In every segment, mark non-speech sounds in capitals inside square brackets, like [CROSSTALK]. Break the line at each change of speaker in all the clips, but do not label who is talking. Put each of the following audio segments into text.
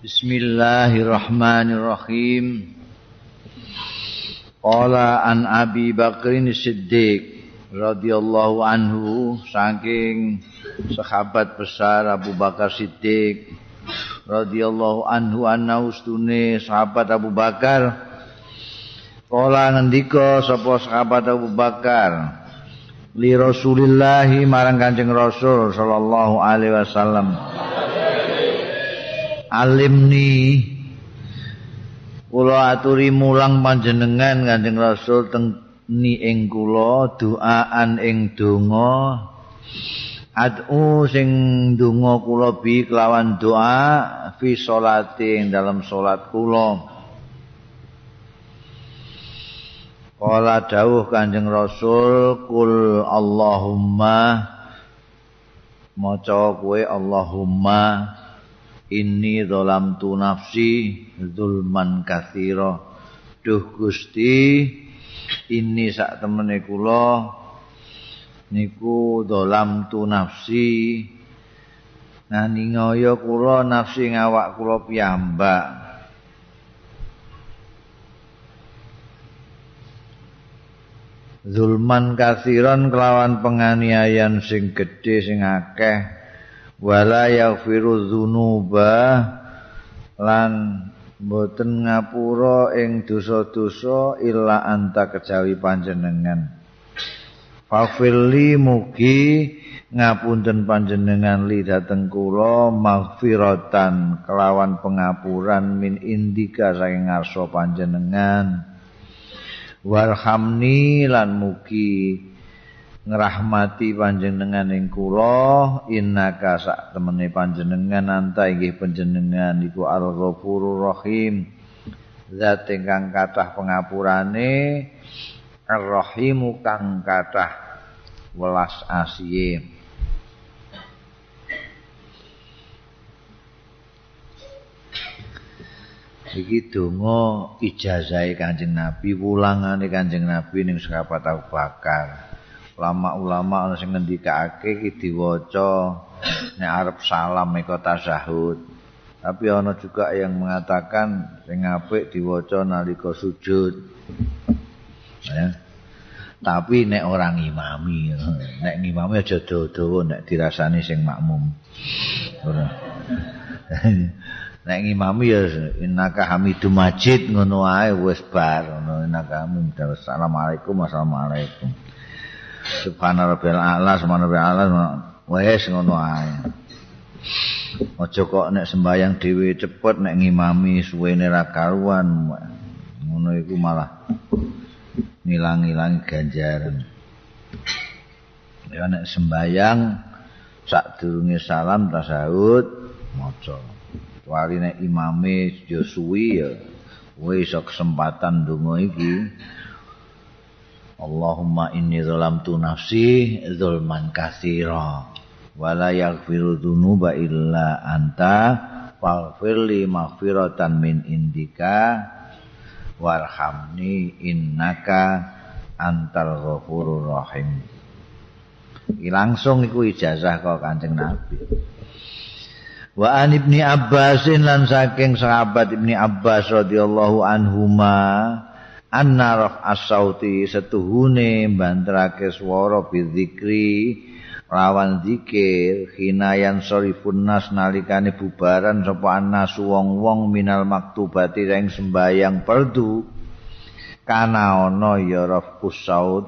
Bismillahirrahmanirrahim. Qala an Abi Bakrin Siddiq radhiyallahu anhu saking sahabat besar Abu Bakar Siddiq radhiyallahu anhu anna ustune sahabat Abu Bakar. Kala ngendika sapa sahabat Abu Bakar? Li Rasulillah marang Kanjeng Rasul sallallahu alaihi wasallam alimni kula aturi mulang panjenengan Kanjeng Rasul teng ni ing kula doaan ing donga. Adu sing donga kula bi kelawan doa fi salati ing dalam salat kula. Kala dawuh Kanjeng Rasul kul Allahumma maca kowe Allahumma Inni dolam tu nafsi zulman kathira Duh gusti Ini sak temene kula Niku dolam tu nafsi. Nani ngoyo kula nafsi ngawak kula piyambak. Zulman kathiran kelawan penganiayan sing gede sing akeh wala yaghfiru dzunuba lan boten ngapura ing dosa-dosa illa anta kejawi panjenengan. Fafilli mugi ngapunten panjenengan li dateng kula maghfiratan kelawan pengapuran min indika saking ngarsa panjenengan. Warhamni lan mugi ngrahmati panjenengan ing kula innaka sak temene panjenengan anta inggih panjenengan iku al-ghafurur rahim. Zat ingkang kathah pengapurane ar-rahimu kang kathah welas asihe iki donga ijazahe Kanjeng Nabi wulangane Kanjeng Nabi ning sahabat Abu Bakar ulama-ulama ana sing ngendikake iki diwaca nek arep salam mek tasyahud. Tapi ana juga yang mengatakan sing apik diwaca nalika sujud. Ya. Tapi nek orang imami, nek ngimami aja dawa-dawa nek dirasani sing makmum. Ora. nek ngimami ya innaka hamidum majid ngono ae wis bar ngono innaka hamidum assalamualaikum assalamualaikum Subhanallah a'la subhanallah a'la wis ngono ae. Aja kok nek sembayang dhewe cepet nek ngimami suwene ra karuan. Ngono iku malah ngilang-ilang ganjaran. Ya nek sembayang sak durunge salam tasawuf maca. Kecuali nek imame yo suwi ya wis kesempatan donga iki. Allahumma inni zalamtu nafsi zulman katsira. Wa la yaghfiru dzunuba illa anta faghfirli maghfiratan min indika warhamni innaka antal ghafurur rahim. Langsung iku ijazah kok Kanjeng Nabi. Wa an Ibni Abbasin lan saking sahabat Ibni Abbas radhiyallahu anhuma anna raf as-sauti setuhune bantrake swara bidzikri lawan zikir hinayan sorifun nas nalikane bubaran sapa anas wong-wong minal maktubati ing sembayang perdu. Kana ana ya raf usaud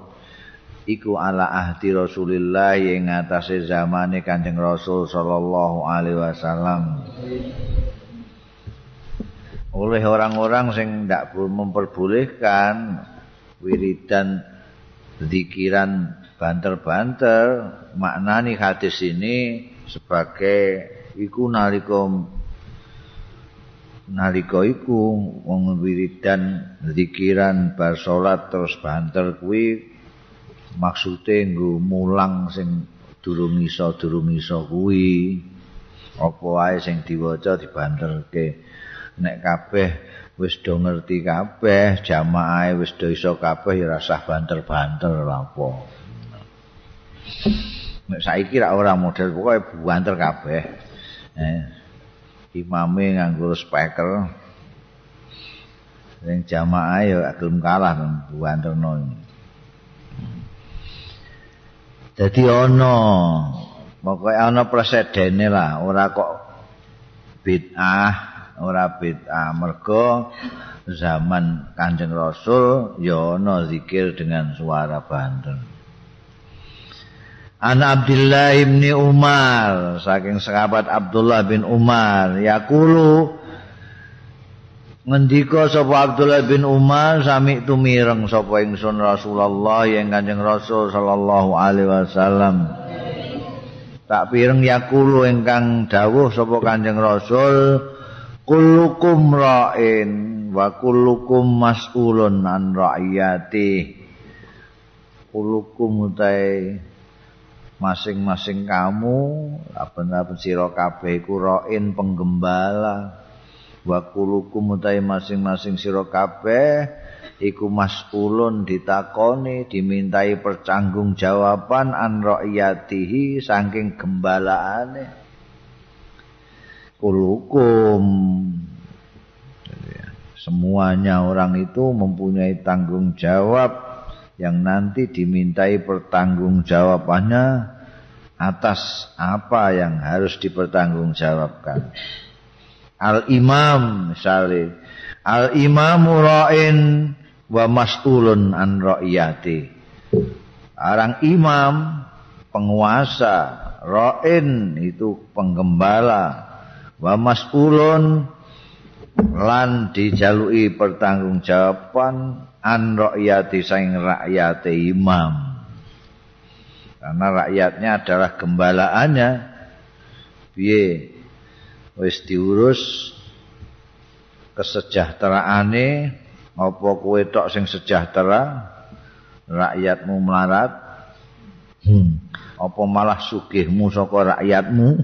iku ala ahdi Rasulillah ing atase zamane Kanjeng Rasul sallallahu alaihi wasallam oleh orang-orang sing ndak memperbolehkan wiridan zikiran banter-banter maknani hadis ini sebagai iku nalika nalika iku wong wiridan zikiran bar salat terus banter kuwi maksude nggo mulang sing durung iso durung iso kuwi. Apa wae sing diwaca dibanterke nek kabeh wis do ngerti kabeh jamaah wis do iso kabeh ya rasah banter-banter apa. Nek saiki ra ora model pokoke banter kabeh. Eh imame nganggo speaker. Sing jamaah ya gelem kalah buantono Jadi ana pokoke ana presedene lah, ora kok bid'ah, ora bid'ah mergo zaman Kanjeng Rasul ya ana zikir dengan suara banten. An Abdullah bin Umar saking sahabat Abdullah bin Umar yaqulu ngendika sapa Abdullah bin Umar sami tumireng sapa ingsun Rasulullah yang Kanjeng Rasul sallallahu alaihi wasallam tak pireng yaqulu ingkang dawuh sapa Kanjeng Rasul kullukum ra'in wa kullukum mas'ulun an ra'iyati. Kullukum utai masing-masing kamu apa-apa sira kabeh iku ra'in penggembala. Wa kulukum utai masing-masing sira kabeh iku mas'ulun ditakoni dimintai percanggung jawaban an ra'iyatihi saking gembalaane kulukum semuanya orang itu mempunyai tanggung jawab yang nanti dimintai pertanggungjawabannya atas apa yang harus dipertanggungjawabkan. Al-imam misalnya, al-imamu ra'in wa mas'ulun an ra'iyati. Orang imam, penguasa, ra'in itu penggembala, wa mas'ulun lan dijalui pertanggungjawaban an rakyati saing rakyat imam. Karena rakyatnya adalah gembalaannya. Piye? Wis diurus kesejahteraane apa kowe tok sing sejahtera? Rakyatmu melarat. Hmm. apa malah sugihmu saka rakyatmu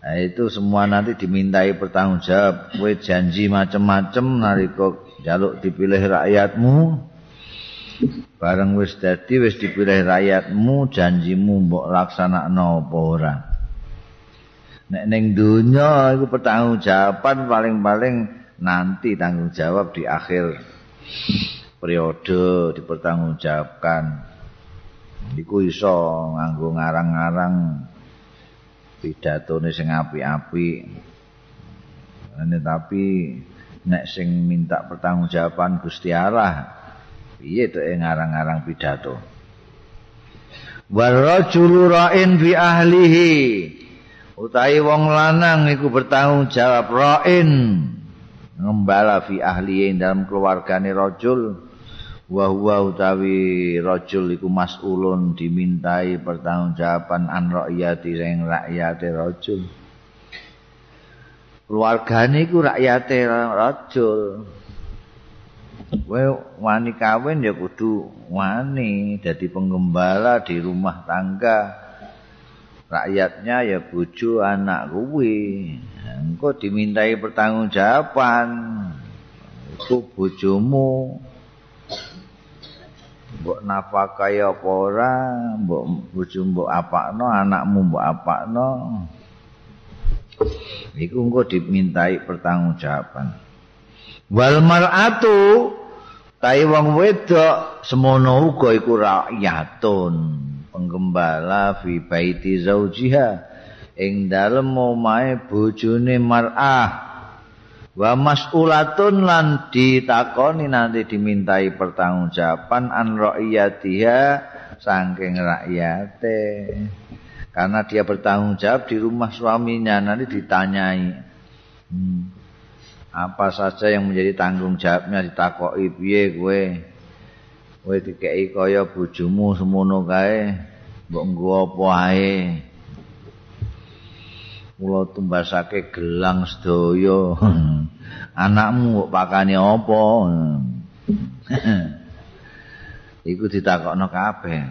Nah, itu semua nanti dimintai pertanggungjawab. Kowe janji macem-macem nalika jaluk dipilih rakyatmu bareng wis dadi wis dipilih rakyatmu janjimu mbok laksanakno apa ora. Nek ning donya iku pertanggungjawaban paling-paling nanti tanggung jawab di akhir periode dipertanggungjawabkan. Iku iso nganggo ngarang-ngarang pidatone sing apik-apik. Tapi nek sing minta pertanggungjawaban Gusti Allah piye to ngarang-ngarang pidato? Warajulu ra'in fi ahlihi. Utahe wong lanang iku bertanggung jawab ra'in. Ngembala fi ahlihi dalam keluargane rajul wa huwa utawi rajul iku mas'ulun dimintai pertanggungjawaban an ra'iyati sing rakyate rajul. Keluargane iku rakyate rajul. Wani kawin ya kudu wani dadi penggembala di rumah tangga. Rakyatnya ya bojo anak kuwi. Engko dimintai pertanggungjawaban itu bojomu mbok nafkahi apa ora mbok bojo mbok apakno anakmu mbok apakno. Iku engko dimintai pertanggungjawaban. Wal mar'atu tai wong wedok semono uga iku rakyatun penggembala fi baiti zaujiha. Ing dalem omahe bojone mar'ah wa mas'ulatun lan ditakoni nanti dimintai pertanggungjawaban an ra'iyatiha saking rakyate. Karena dia bertanggung jawab di rumah suaminya nanti ditanyai hmm, apa saja yang menjadi tanggung jawabnya ditakoki piye kowe? Kowe dikeki kaya bojomu semono kae mbok nggo apa ae kula tumbasake gelang sedaya. [LAUGHS] Anakmu mbok pakane apa? [LAUGHS] Iku ditakokno kabeh.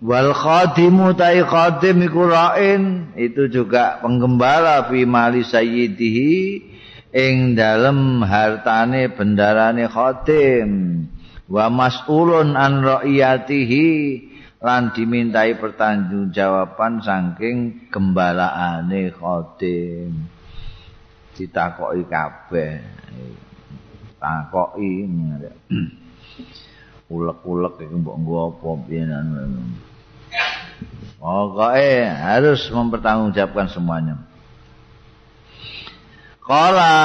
Wal khadimu tai khadim iku ra'in. Itu juga penggembala fi mali sayyidihi ing dalem hartane bendarane khadim. Wa mas'ulun an ra'iyatihi lan dimintai pertanggungjawaban saking gembalaane khadim. Ditakoki kabeh. Takoki ulek-ulek iki mbok nggo apa piye Pokoke harus mempertanggungjawabkan semuanya. Kala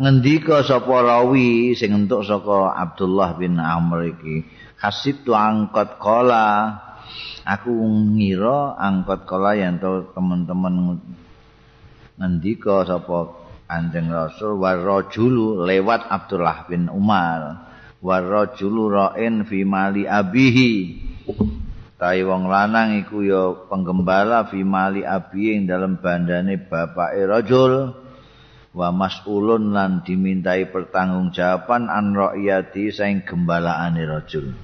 ngendika sapa rawi sing entuk saka Abdullah bin Amr iki, hasib tu angkot kala aku ngira angkot kala yen teman-teman ngendika sapa Kanjeng Rasul warajulu lewat Abdullah bin Umar. Warajulu ra'in fi mali abihi. Tai wong lanang iku ya penggembala fi mali abi ing dalem bandane bapake rajul wa mas'ulun lan dimintai pertanggungjawaban an ra'iyati saing gembalaane rajul.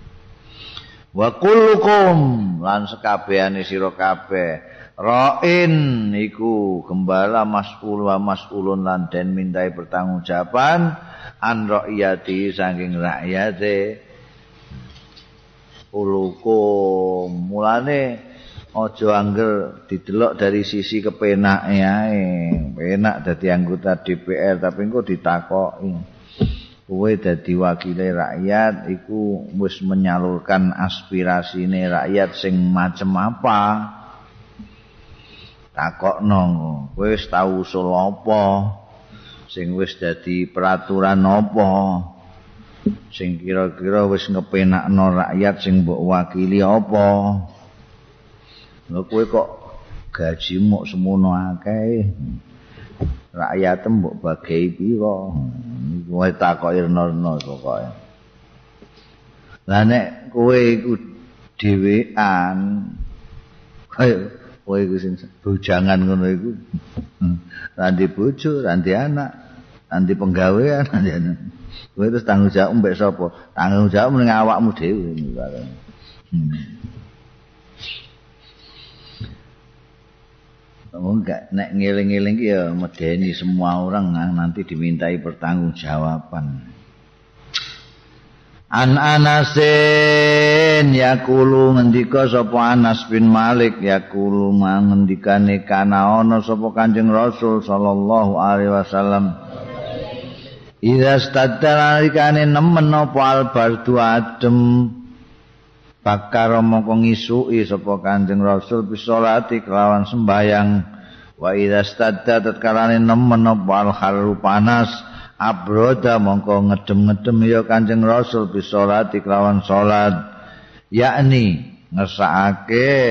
Wa kullukum lan sekabehane sira kabeh ra'in iku gembala mas'ul wa mas'ulun lan den mintai pertanggungjawaban an ra'iyati saking rakyate ulukum mulane aja angger didelok dari sisi kepenake ae. Enak dadi anggota DPR tapi engko ditakoki. Kowe dadi wakile rakyat iku wis menyalurkan aspirasine rakyat sing macem apa? Takokno kowe wis tau usul apa? Sing wis dadi peraturan apa? Sing kira-kira wis ngepenakno rakyat sing mbok wakili apa lho kowe kok gaji mok semono akeh. Rakyat mbok bagi pira kowe takoki reno-reno pokoke. Lah nek kowe iku dhewean kaya kowe iku sing bujangan ngono iku [LAUGHS] randi bojo randi anak randi penggawean [LAUGHS] randi anak. Kowe terus tanggung jawab mbek sapa? Tanggung jawab ning awakmu dhewe. Hmm. Enggak, nek ngiling-ngiling ya medeni semua orang nanti dimintai pertanggungjawaban. An Anasin yakulu ngendika sapa Anas bin Malik yakulu ngendikane kana ana sapa Kanjeng Rasul sallallahu alaihi wasallam Ida stadda nalikane nemen apa albardu adem bakar mongko ngisuki sapa Kanjeng Rasul bisolati kelawan sembayang wa ida stadda tatkalane nemen apa alharu panas abroda mongko ngedem-ngedem ya Kanjeng Rasul bisolati kelawan salat yakni ngesake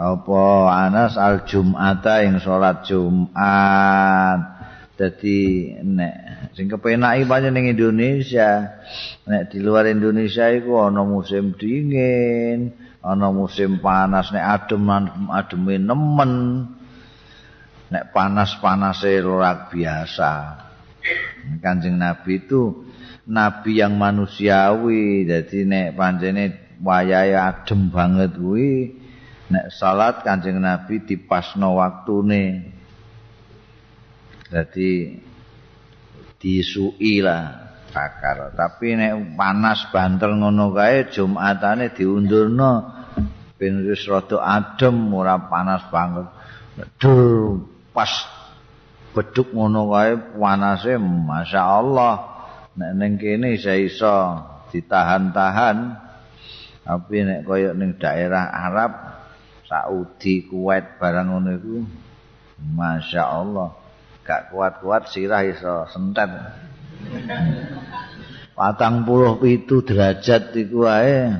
apa Anas al Jum'ata ing salat Jumat. Dadi nek sing kepenaki pancen ning Indonesia. Nek di luar Indonesia iku ana musim dingin, ana musim panas, nek adem ademe nemen. Nek panas-panase luar biasa. Kanjeng Nabi itu nabi yang manusiawi. Jadi nek pancene wayahe adem banget kuwi nek salat Kanjeng Nabi dipasno waktune. Jadi disui lah bakar. Tapi nek panas banter ngono kae Jumatane diundurno ben wis rada adem ora panas banget. Dur pas beduk ngono kae panase masyaallah. Nek ning kene isa iso ditahan-tahan. Tapi nek kaya ning daerah Arab Saudi, Kuwait barang ngono iku masyaallah. Gak kuat-kuat sirah iso sentet. Patang puluh itu derajat itu ae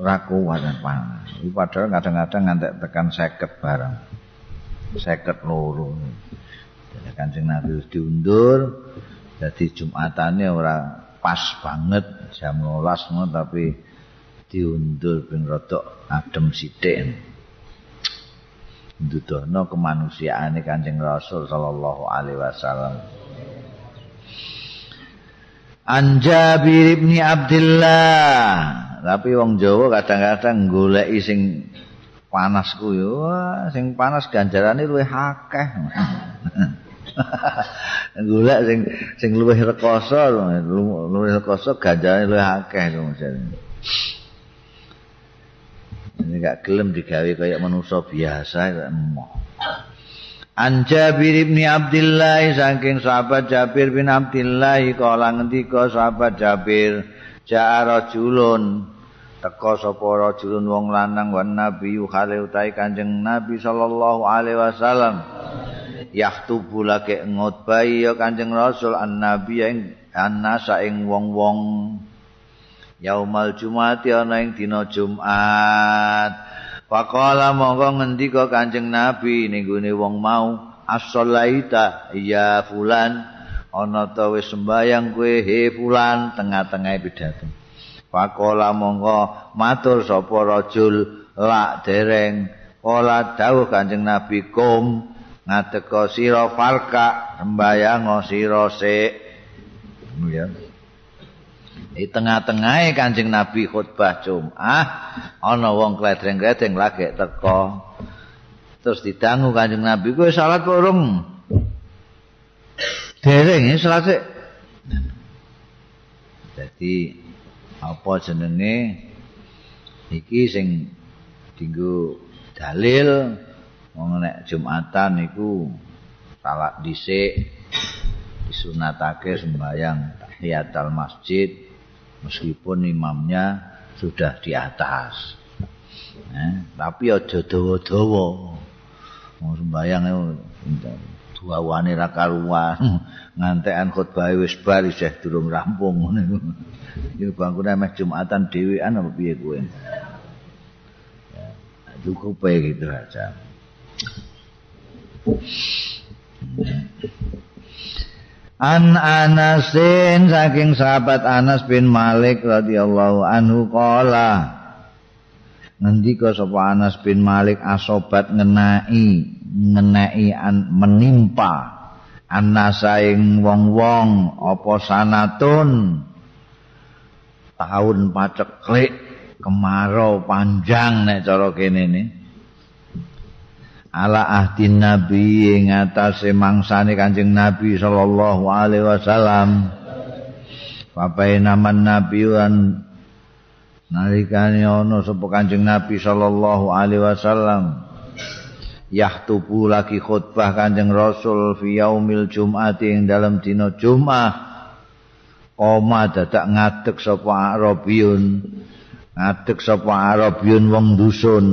ora kuat panas. Padahal kadang-kadang ngantek tekan seket barang. Seket loro. Jadi kancing Nabi diundur. Jadi Jumatannya ora pas banget jam 12 tapi diundur ben rodok adem sithik. Ndudono kemanusiaane Kanjeng Rasul sallallahu alaihi wasallam. An Jabir bin Abdullah. Tapi wong Jawa kadang-kadang goleki sing panas ku yo, sing panas ganjarane luwih akeh. [LAUGHS] Golek sing sing luwih rekoso, luwih rekoso ganjarane luwih akeh Ini gak gelem digawe kaya manusia biasa emoh. An Jabir bin Abdullah saking sahabat Jabir bin Abdullah kala ngendika sahabat Jabir ja'a rajulun. Teka sapa rajulun wong lanang wan nabi khale utahe Kanjeng Nabi sallallahu alaihi wasallam. Yaktubu lake ngutbai ya Kanjeng Rasul an nabi ing annasa ing wong-wong yaumal jumat ana ing dina Jumat Faqala monggo ngendika Kanjeng Nabi ning gone wong mau as-shalaita ya fulan ana ta wis sembayang kowe he fulan tengah-tengah pidato. Faqala monggo matur sapa rajul lak dereng ola dawuh Kanjeng Nabi kum ngateka sira farka sembayang sira sik. Ya. Di tengah-tengah kancing Nabi khutbah Jum'ah, ana wong kledreng-kledreng lagi teko. Terus didangu kancing Nabi, gue salat kurung. Dereng ini salat sih. Jadi, apa jenenge iki sing dinggo dalil wong nek Jumatan iku salat dhisik disunatake sembayang tahiyatul masjid meskipun imamnya sudah di atas. Eh, tapi aja dawa-dawa. Wong sembayang dua wane ra karuan. [LAUGHS] Ngantekan khutbah wis bar isih durung rampung [LAUGHS] ngono iku. Bangkune meh Jumatan dhewean apa piye kowe? Cukup gitu aja. An Anasin saking sahabat Anas bin Malik radhiyallahu anhu qala ngendika sapa Anas bin Malik asobat ngenai ngenai an menimpa anasaing wong-wong apa sanatun? Tahun paceklik kemarau panjang nek cara kene nih ala ahdi nabi ing atase mangsane kanjeng nabi sallallahu alaihi wasallam. Papai naman nabi wan nalikane ana sapa kanjeng nabi sallallahu alaihi wasallam. Yahtubu lagi khutbah kanjeng rasul fi yaumil jum'ati ing dalam dina jum'ah. Oma dadak ngadeg sapa Arabiyun ngadeg sapa Arabiyun wong dusun.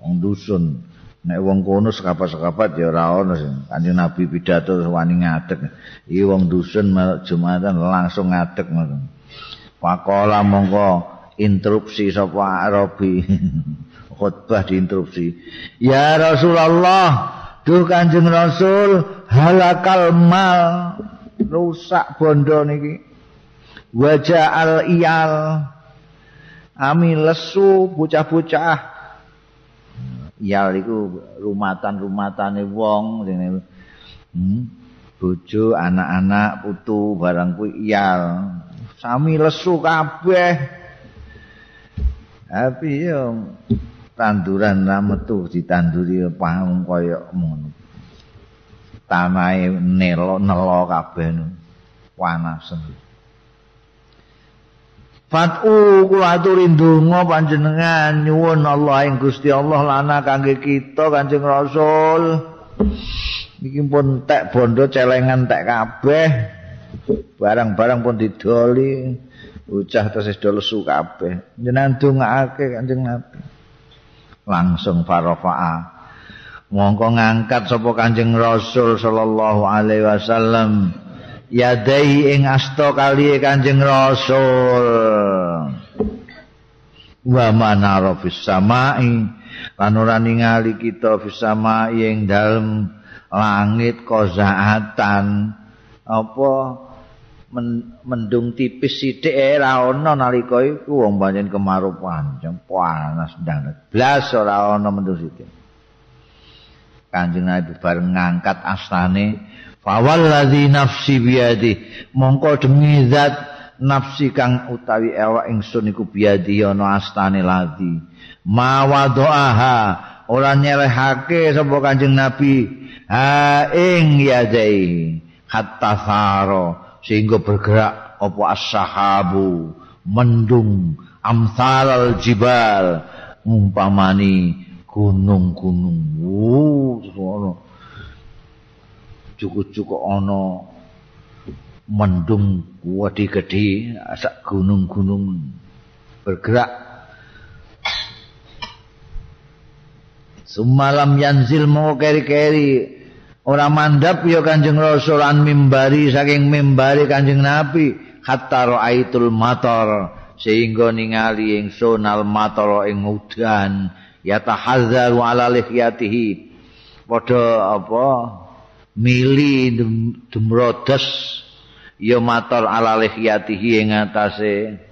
Wong dusun nek wong kono sekapat-sekapat ya ora ono sing kanjeng Nabi pidato wani ngadeg. Iki wong dusun Jumatan langsung ngadeg ngono. Pakola mongko interupsi sapa Arabi [LAUGHS] khutbah diinterupsi. Ya Rasulullah duh kanjeng Rasul halakal mal. Rusak bondo niki. Wajah al iyal. Ami lesu bocah-bocah iyal iku rumatan-rumatane wong hmm, bojo anak-anak putu barang kuwi iyal. Sami lesu kabeh. Tapi yo tanduran ra metu ditanduri paham kaya ngono. Tanahe nelo nelo kabeh panas Fat'u kula aturi ndonga panjenengan nyuwun Allah ing Gusti Allah lana kangge kita Kanjeng Rasul. Iki pun tek bondo celengan tek kabeh. Barang-barang pun didoli. Ucah terus do lesu kabeh. Jenengan dongake Kanjeng Nabi. Langsung farafa'a. Mongko ngangkat sapa Kanjeng Rasul sallallahu alaihi wasallam. Yadai ing asta kali Kanjeng Rasul. Wa manara fis samai. Ora ningali kita fis samai ing dalem langit kozaatan apa mendung tipis sithik ora ana nalika iku wong pancen kemarau panjang panas banget. Blas ora ana mendung sithik. Kanjeng Nabi bareng ngangkat astane Fawalladzi nafsi biyadi. Mongko demi zat nafsi kang utawi ewak ingsun iku biyadi ana astane ladi. Mawadoaha ora nyelehake sapa Kanjeng Nabi. Ha ing yadai hatta saro sehingga bergerak apa as-sahabu mendung amsalal jibal ngumpamani gunung-gunung. Wuh ujug-ujug ana mendung gede-gede asak gunung-gunung bergerak. Sumalam yanzil mau keri-keri Ora mandap ya Kanjeng Rasul an mimbari saking mimbari Kanjeng Nabi. Hatta raaitul matar sehingga ningali ingsun al matar ing udan ya tahazzaru ala lihyatihi. Padha apa mili dumrodos ya matar ala lihyatihi ing atase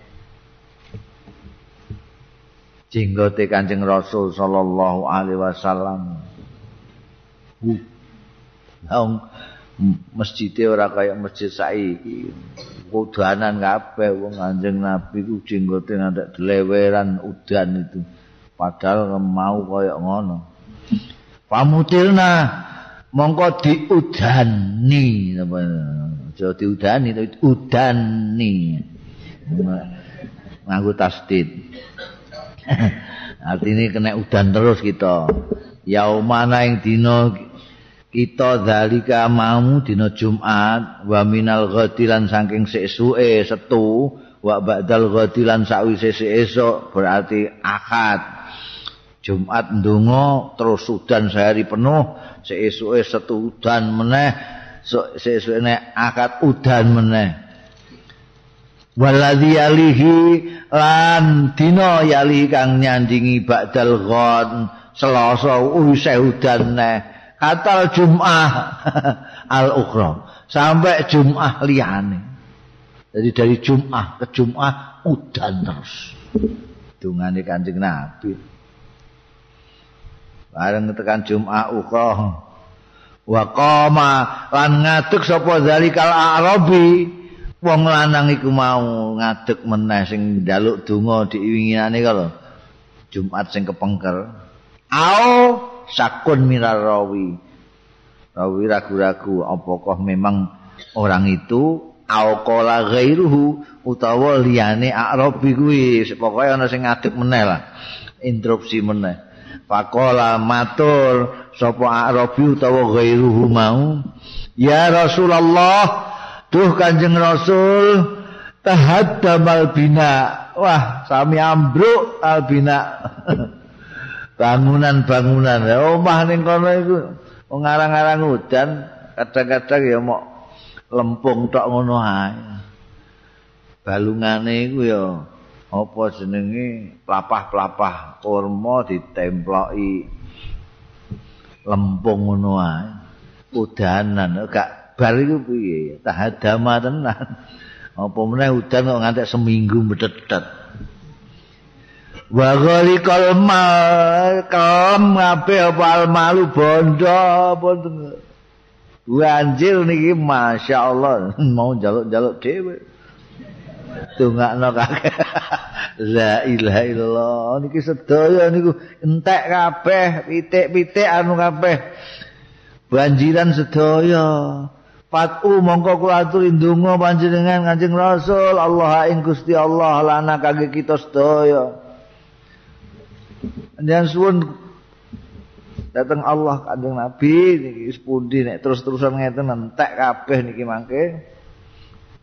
jenggote Kanjeng Rasul sallallahu alaihi wasallam Wong masjid ora kaya masjid saiki. Kudanan kabeh wong Kanjeng Nabi ku jenggote ngantek deleweran udan itu. Padahal mau kaya ngono. Pamutilna mongko diudani apa aja diudani tapi udani. Nganggo tasdid. Artinya kena udan terus kita. Yaumana yang dino kita dalika mau dina Jumat wa minal ghadilan saking sesuke setu wa ba'dal ghadilan sawise esuk berarti akad Jumat ndonga terus sudan sehari penuh sesuke setu udan meneh sesuke akad udan meneh waladhi alihi lan dina yali kang nyandingi ba'dal ghad selasa usai udan neh katal Jum'ah [LAUGHS] al-ukhra sampai Jum'ah liyane. Jadi dari Jum'ah ke Jum'ah udan terus. Dungane Kanjeng Nabi. Bareng tekan Jum'ah ukhra wa qama lan ngadeg sapa zalikal arabi. Wong lanang iku mau ngadeg meneh sing njaluk donga diwinginane kalau Jumat sing kepengker. Au sakun mirar rawi. Rawi ragu-ragu apakah memang orang itu auqala ghairuhu utawa liyane arabi kuwi. Pokoke ana sing ngadeg meneh lah. Interupsi meneh faqala matur sapa arabi utawa ghairuhu mau. Ya rasulullah duh kanjeng rasul tahaddamal bina. Wah sami ambruk albina [LAUGHS] bangunan-bangunan. Omah ning kono iku ngarang-arang udan kadang-kadang ya mau lempung tok ngono ae. Balungane iku ya apa jenenge pelapah-pelapah kurma ditemploki lempung ngono ae? Udanan gak bar iku piye? Tahadama tenan. Apa meneh udan kok ngantek seminggu medet-medet wa ghalikal mal kam ngabe apa malu bondo apa anjir niki masyaallah [LAUGHS] mau jaluk-jaluk dhewe tungakno kakek [LAUGHS] la ilaha illallah. Niki sedaya niku entek kabeh pitik-pitik anu kabeh. Banjiran sedaya. Patu mongko kula aturi ndonga panjenengan Kanjeng Rasul. Allah ing Gusti Allah lana kangge kita sedaya. Jangan suwun. Datang Allah kanjeng Nabi. Niki sepundi nek terus-terusan ngeten entek kabeh niki mangke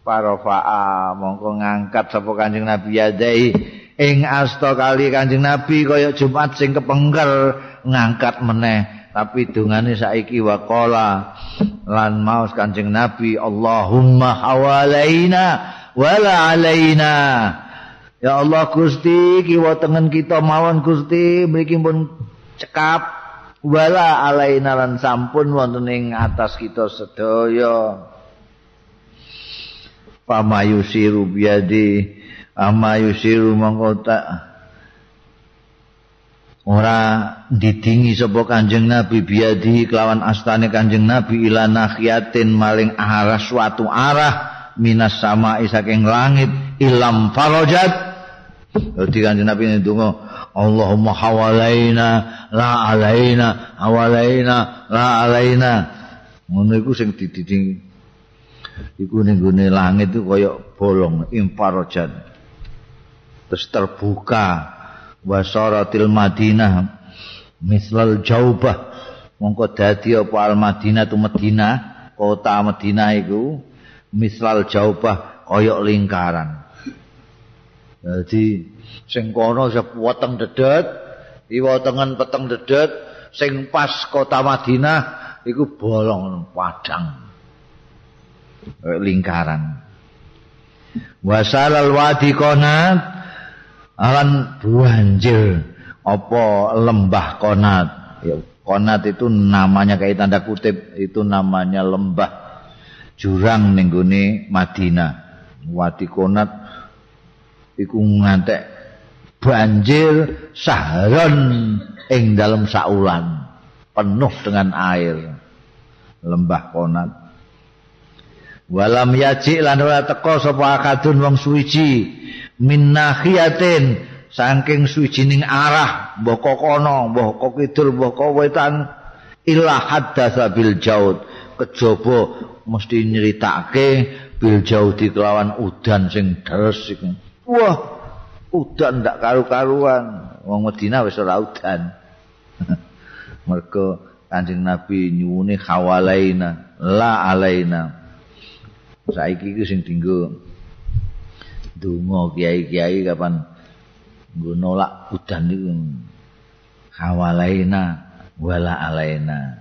para fa'a mongko ngangkat sapa kanjeng Nabi yadai. Ing asta kali kanjeng Nabi kaya Jumat sing kepengker ngangkat meneh. Tapi dungane saiki waqala lan maus kanjeng Nabi Allahumma hawalaina wala alaina Ya Allah Gusti kiwa tengen kita mawon Gusti mriki pun cekap. Wala alaina lan sampun wonten ing atas kita sedaya pamayusiru biadi amayusiru mongko ora didingi sapa Kanjeng Nabi biadi kelawan astane Kanjeng Nabi ila nakhiyatin maling arah suatu arah minas sama saking langit ilam farajat. Dadi kanjeng Nabi ndonga Allahumma hawalaina la alaina hawalaina la alaina. Ngono iku sing dididing iku ning gone langit itu kaya bolong infarajan. Terus terbuka wasaratil Madinah mislal jaubah mongko dadi apa al Madinah tu Madinah kota Madinah iku mislal jaubah koyok lingkaran. Jadi sing kono sepotong dedet, iwotengen peteng dedet, sing pas kota Madinah iku bolong padang. Lingkaran. Wasalal wadi konat alan banjir apa lembah konat. Ya, konat itu namanya kayak tanda kutip itu namanya lembah jurang ning Madinah. Wadi konat iku ngantek banjir saharon ing dalam saulan penuh dengan air lembah konat walam yaji lan ora teka sapa akadun wong suwiji min nahiyatin saking suwijining arah mbah kono mbah kidul mbah wetan illa haddatsa bil jaud kejaba mesti nyeritake bil jaudi kelawan udan sing deres iku Wah, udan ndak karu-karuan. Wong Madinah wis ora udan. [LAUGHS] Mergo Kanjeng Nabi nyuwune khawalaina, la alaina. Saiki iki sing dinggo donga kiai-kiai kapan nggo nolak udan niku. Khawalaina wala alaina.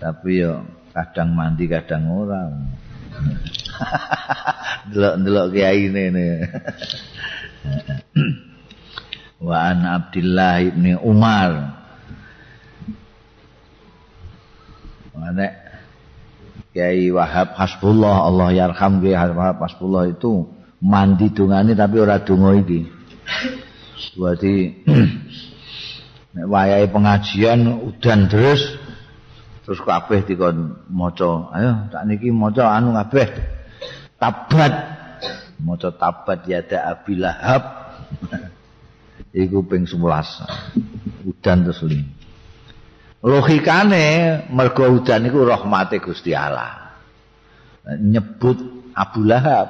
Tapi yo kadang mandi kadang ora. [LAUGHS] Delok-delok kiai ini. [LAUGHS] Wa an Abdullah ibn Umar. Nek Kiai Wahab Hasbullah Allah yarham Kiai Wahab Hasbullah itu mandi dungane tapi ora donga iki. Berarti [CLEARS THROAT] nek wayahe pengajian udan terus terus kabeh dikon maca. Ayo tak niki maca anu kabeh. Tabat. Maca tabat yada abilahab. [LAUGHS] Iku ping 11 udan terus li logikane mergo udan iku rahmate Gusti Allah. Nyebut Abu Lahab.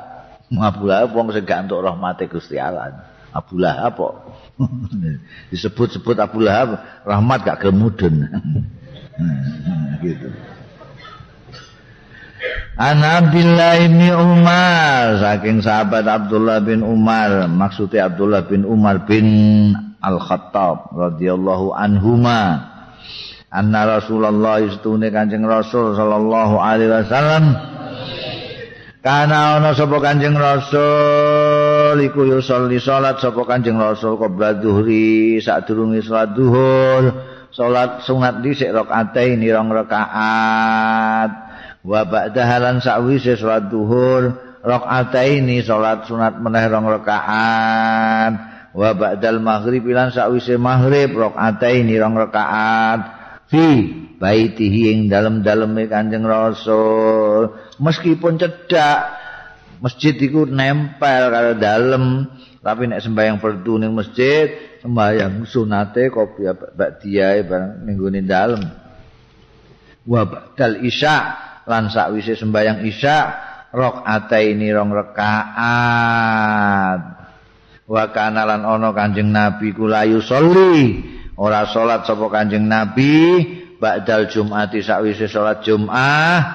Abu Lahab wong sing gak entuk rahmate Gusti Allah. Abu Lahab kok. [LAUGHS] Disebut-sebut Abu Lahab rahmat gak kemudun [LAUGHS] gitu. An Abdullah bin Umar saking sahabat Abdullah bin Umar. Maksudnya Abdullah bin Umar bin Al-Khattab radhiyallahu anhuma anna Rasulullah istune Kanjeng Rasul sallallahu alaihi wasallam. Kana ana sapa Kanjeng Rasul? Iku yo salat sapa Kanjeng Rasul qabla dhuhri sadurunge salat zuhur. Salat sunat dhisik rakaataini rong rakaat. Wa ba'da halan sakwise salat zuhur rakaataini salat sunat meneh rong rakaat. Wa ba'dal maghrib lan sakwise maghrib rakaataini rong rakaat fi baitihi ing dalem-daleme Kanjeng Rasul meskipun cedak masjid iku nempel karo dalem. Tapi nek sembahyang fardu ning masjid sembahyang sunate kopi bak diae bareng ning dalem. Wa ba'dal isya lan sakwise sembahyang isya rakaataini rong rakaat. Wa kana lan ana kanjeng nabi kulayu sholli ora salat sapa kanjeng nabi ba'dal jumati sakwise salat jumat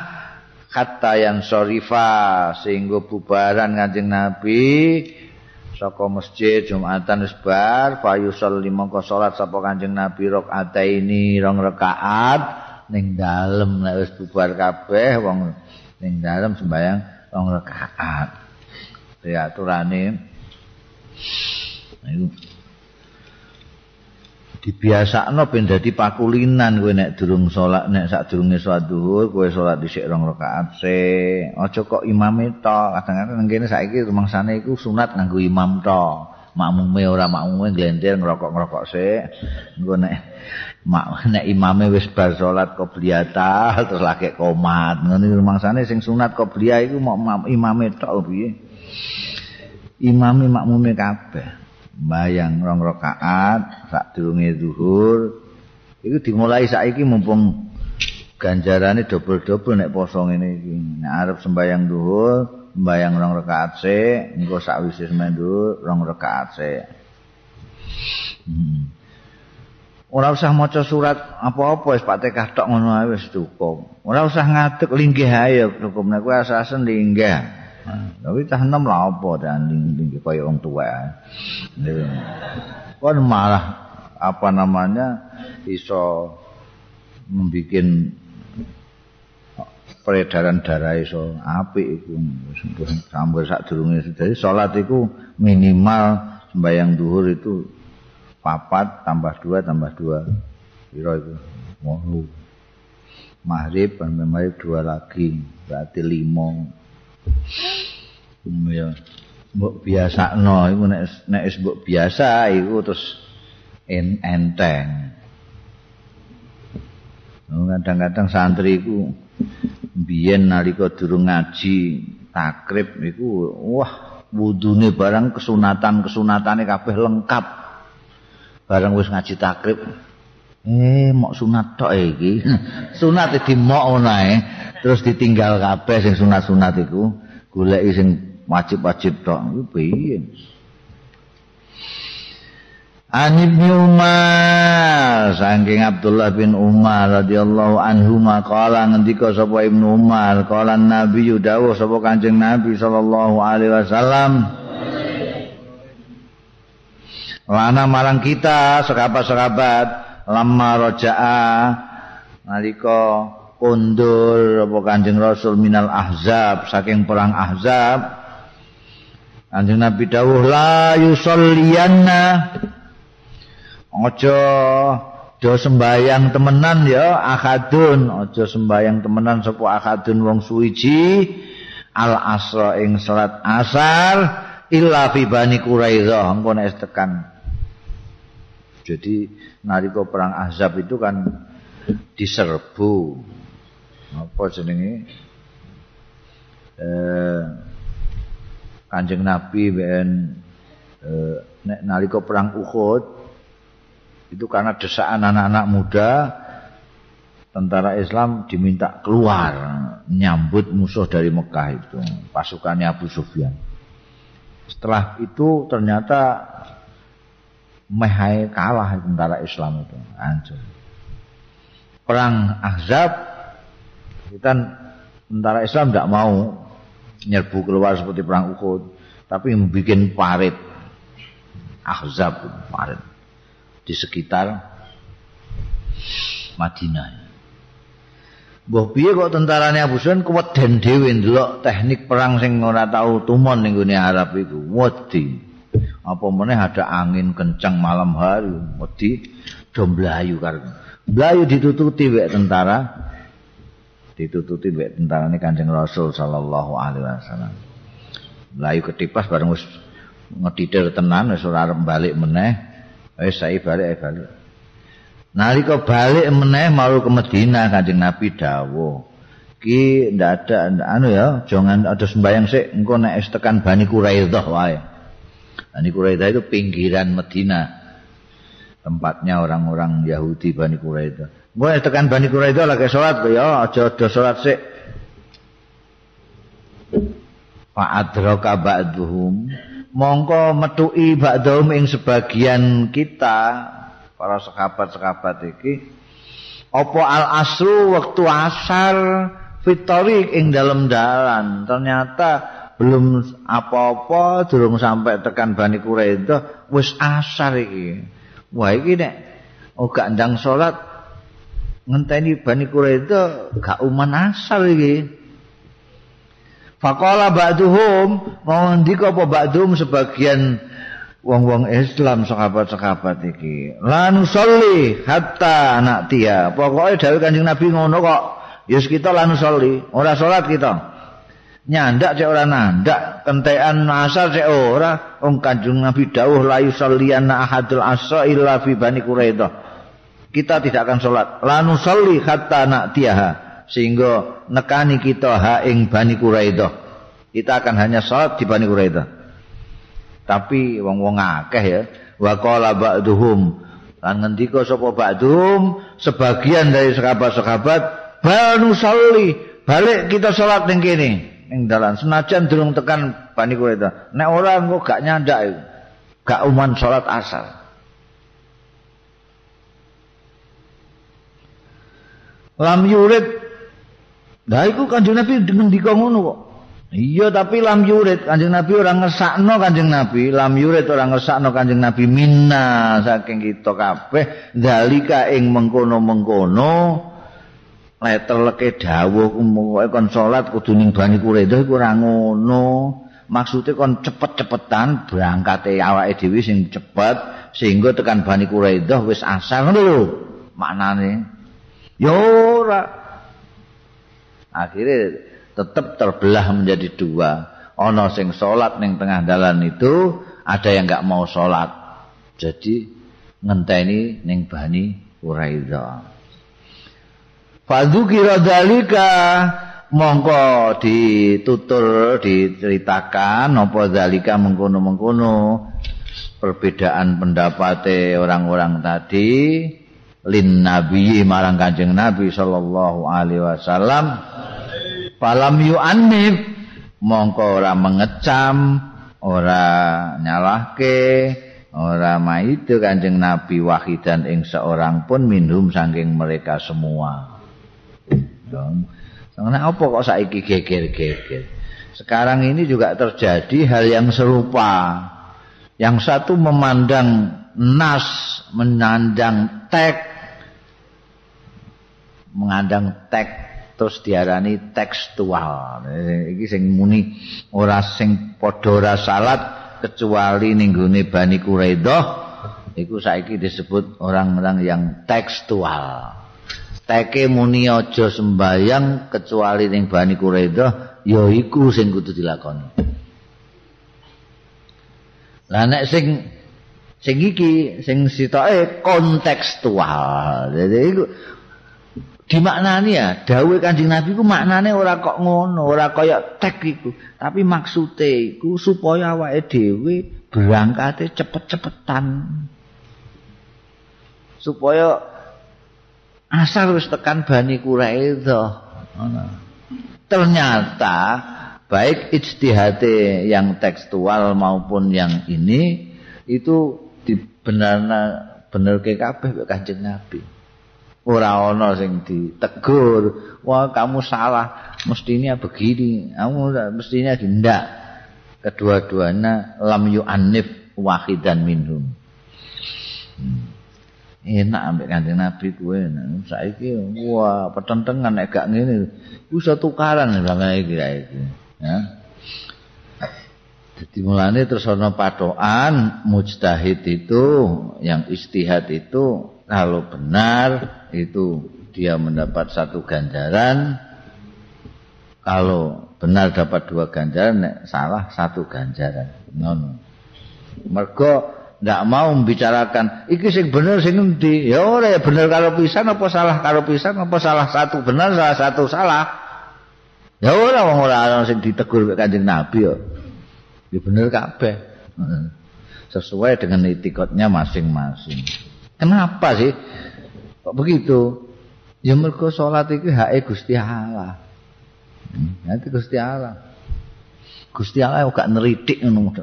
hatta yang sorifa sehingga bubaran kanjeng nabi saka masjid Jumatan wis bar fayusol limangka salat sapa Kanjeng Nabi rakaataini rong rakaat ning dalem nek wis bubar kabeh wong ning dalem sembayang rong rakaat. Ya aturane dibiasakno ben dadi pakulinan kowe nek durung salat nek sadurunge salat zuhur kowe salat dhisik rong rakaat se aja kok imame to kadang-kadang nang kene saiki rumangsane iku sunat nganggo imam to makmume ora makmume glentir ngerokok-ngerokok se engko nek mak nek imame wis bar salat qobliyata [LAUGHS] terus lagi komat. Ngene rumangsane sing sunat qobliyah iku imame tok piye? Imame makmume kabeh bayang rong rakaat sak durunge zuhur iku dimulai saiki mumpung ganjarane dobel-dobel nek poso ngene iki nek arep sembayang zuhur mbayang rong rakaat se engko sakwise sembayang zuhur rong rakaat se hmm. ora usah maca surat apa-apa wis Fatihah tok ngono ae wis cukup. Ora usah ngadeg linggih ae cukup nek kowe asasen linggih. Tapi cah enom lah apa dan linggih kaya wong tuwa. Kon malah apa namanya iso membikin peredaran darah iso apik iku. Sampai sak durunge. Dadi salat iku minimal sembahyang duhur itu papat tambah dua tambah dua. Piro itu wolu. Maghrib dan maghrib dua lagi berarti limo ya. Mbok biasa no iku nek nek wis mbok biasa iku terus en enteng. Kadang-kadang santri iku biyen nalika durung ngaji takrib iku wah wudune barang kesunatan-kesunatane kabeh lengkap. Bareng wis ngaji takrib eh mok sunat tok iki. [LAUGHS] Sunat di mok onae terus ditinggal kabeh sing sunat-sunat iku. Golek sing wajib-wajib tok. Iku piye? An Umar. Saking Abdullah bin Umar radhiyallahu anhu maqala ngendika sapa Ibnu Umar qala Nabi dawuh sapa Kanjeng Nabi sallallahu alaihi wasallam. Lana marang kita sekabat-sekabat lama roja'a nalika kundur apa kanjeng rasul minal ahzab saking perang ahzab. Kanjeng nabi dawuh la yusolliyanna ojo do sembayang temenan ya akadun ojo sembayang temenan sapa akadun wong suwiji. Al asra ing salat asar illa fi bani quraidah. Engko nek tekan Jadi nalika perang Ahzab itu kan diserbu apa jenenge eh Kanjeng Nabi ben eh, nalika perang Uhud itu karena desaan anak-anak muda tentara Islam diminta keluar nyambut musuh dari Mekah itu pasukannya Abu Sufyan. Setelah itu ternyata mehai kalah tentara Islam itu hancur. Perang Ahzab kita tentara Islam tidak mau nyerbu keluar seperti perang Uhud, tapi membuat parit Ahzab parit di sekitar Madinah. Mbah piye kok tentarane Abu Sufyan kuweden dhewe ndelok teknik perang sing ora tau tumon ning Arab iku. Wedi. Apa meneh ada angin kencang malam hari wedi do mlayu karo mlayu ditututi wek tentara. Ditututi wek tentara ini kanjeng rasul sallallahu alaihi wasallam. Mlayu ketipas bareng wis ngedidir tenan wis ora arep balik meneh. Wis sae balik balik. Nalika balik meneh mau ke Madinah kanjeng Nabi dawuh ki ndak ada anu ya jangan ada sembayang sik engko nek tekan Bani Quraidah wae Bani Quraidah itu pinggiran Medina. Tempatnya orang-orang Yahudi Bani Quraidah. Gue tekan Bani Quraidah lagi sholat, ya aja ada sholat sih. Fa'adroka ba'duhum. Mongko metui ba'duhum ing sebagian kita, para sekabat-sekabat iki. Opo al-asru waktu asar fitorik ing dalam dalan. Ternyata belum apa-apa durung sampai tekan Bani Quraidah wis asar iki. Wah iki nek ora ndang salat ngenteni Bani Quraidah gak uman asar iki. Faqala ba'duhum mau ndika apa ba'dhum sebagian wong-wong Islam sahabat-sahabat iki. La nusolli hatta anak tia. Pokoke dawuh Kanjeng Nabi ngono kok. Yus kita la nusolli, ora salat kita. Nyandak cek ora nandak. Kentekan asar cek ora. Wong kanjeng nabi dawuh la yusalliyana ahadul asa illa fi bani quraidah. Kita tidak akan salat lanu salli hatta na'tiha sehingga nekani kita ha ing bani quraidah. Kita akan hanya salat di bani quraidah. Tapi wong-wong akeh ya. Wa qala ba'duhum. Lan ngendika sapa ba'dhum sebagian dari sahabat-sahabat banu salli balik kita salat ning kene ning dalan. Senajan durung tekan Bani Quraidah nek ora engko gak nyandak gak uman salat asar. Lam yurid. Lah iku Kanjeng Nabi ngendika ngono kok. Iya tapi lam yurid. Kanjeng Nabi ora ngesakno Kanjeng Nabi, lam yurid ora ngesakno Kanjeng Nabi. Minna saking kita kabeh. Dalika ing mengkono-mengkono leteleke dawuh pokoke kon salat kudu ning Bani Quraidah iku ora ngono. Maksude kon cepet-cepetan berangkate awake dhewe sing cepet sehingga tekan Bani Quraidah wis asar ngono lho. Maknane ya ora akhirnya tetap terbelah menjadi dua. Ono sing salat ning tengah dalan itu ada yang nggak mau salat. Jadi ngenteni ning Bani Quraidah. Fadzukira dalika mongko ditutur diceritakan apa dalika mengkono-mengkono. Perbedaan pendapate orang-orang tadi lin nabi marang kanjeng nabi sallallahu alaihi wasallam. Falam yu'annif mongko ora mengecam ora nyalahke ora maido kanjeng nabi wahidan ing seorang pun minhum saking mereka semua karena apa kok saiki geger-geger sekarang ini juga terjadi hal yang serupa yang satu memandang nas menandang tek mengandang tek terus diarani tekstual. Iki sing muni ora sing padha ora salat kecuali ning gone Bani Quraidah iku saiki disebut orang-orang yang tekstual. Teke muni aja sembayang kecuali ning Bani Quraidah ya iku sing kudu dilakoni. Lah nek sing sing iki sing sitoke kontekstual. Jadi iku dimaknani ya dawuh Kanjeng Nabi ku maknane ora kok ngono, ora kaya tek iku, tapi maksude iku supaya awake dhewe berangkate cepet-cepetan. Supaya asal wis tekan Bani Quraidah. Ternyata baik ijtihate yang tekstual maupun yang ini itu dibenarna bener ke kabeh Kanjeng Nabi. ora ana sing ditegur wah kamu salah mestinya begini kamu mestinya tidak kedua-duanya lam yu'annif wahidan minhum hmm. Enak ambek kanjeng nabi kuwe saiki wah petentengan nek gak ngene. Iku tukaran bangane iki ya. Jadi mulane terus ana patokan mujtahid itu yang istihad itu kalau benar itu dia mendapat satu ganjaran. Kalau benar dapat dua ganjaran nek salah satu ganjaran. Non mergo ndak mau membicarakan iki sing bener sing endi ya ora ya bener karo pisan apa salah karo pisan apa salah satu benar salah satu salah ya ora wong ora ana sing ditegur kanjeng nabi ya ya bener kabeh sesuai dengan etikotnya masing-masing Kenapa sih? Kok begitu? Ya mergo salat iki hake Gusti Allah. Hmm, itu Gusti Allah. Gusti Allah gak neritik ngono.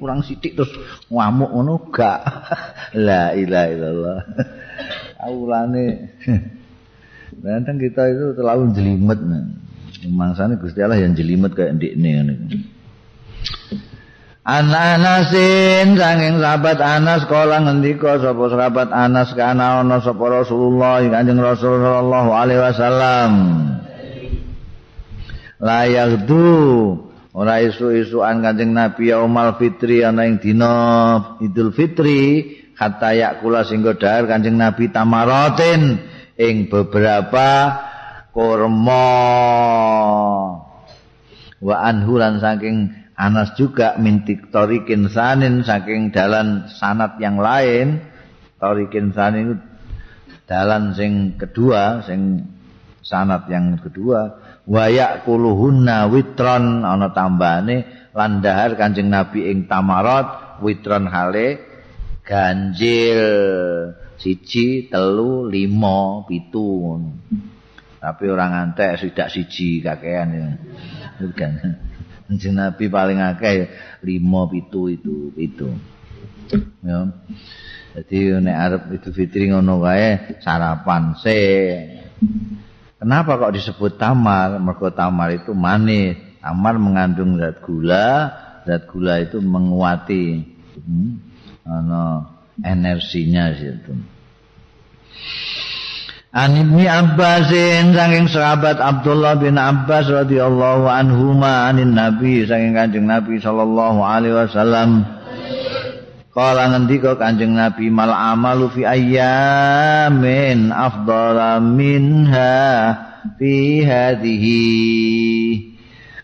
Kurang sithik terus ngamuk ngono gak. [LAUGHS] La ilaha illallah. [LAUGHS] Aulane. [LAUGHS] Kadang kita itu terlalu jelimet. Mangsane Gusti Allah yang jelimet kayak ndekne ngene. Anasin sanging sahabat Anas kala ngendika sapa sahabat Anas kana ana sapa Rasulullah Kanjeng Rasul sallallahu alaihi wasallam La yaghdu ora isu-isuan Kanjeng Nabi yaumal fitri ana ing dina Idul Fitri hatta yakula singgo dahar Kanjeng Nabi tamaratin ing beberapa kurma wa anhulan saking Anas juga mintik torikin sanin saking dalan sanat yang lain. Torikin sanin dalan sing kedua sing sanat yang kedua wayak kuluhunna witron ana tambane landahar kanjeng nabi ing tamarat witron hale ganjil siji telu limo pitu tapi orang antek sidak siji kakean ya. Kanjeng Nabi paling akeh 5 7 itu itu. Ya. Jadi nek arep Idul Fitri ngono kae sarapan se. Kenapa kok disebut tamar? Mergo tamar itu manis. Tamar mengandung zat gula, zat gula itu menguati hmm, ano, energinya situ. An Ibni Abbasin saking sahabat Abdullah bin Abbas radhiyallahu anhuma anin Nabi saking Kanjeng Nabi sallallahu alaihi wasallam Kala ngendika Kanjeng Nabi mal amalu fi ayyamin afdala minha fi hadhihi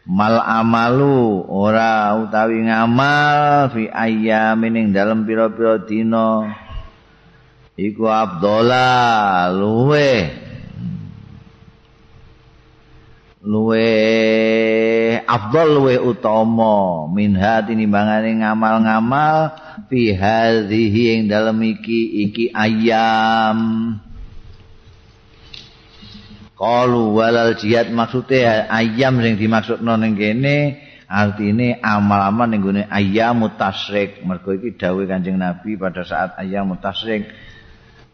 mal amalu ora utawi ngamal fi ayyamin ing dalem pira-pira dina. Iku afdala luwe. Luwe afdal luwe utama. Minha tinimbangane ngamal-ngamal fi hadhihi ing dalem iki iki ayam Kalu walal jihad maksudnya ayam yang dimaksud ning kene artine amal-amal ning gone ayam mutasrik mergo iki dawuh Kanjeng Nabi pada saat ayam mutasrik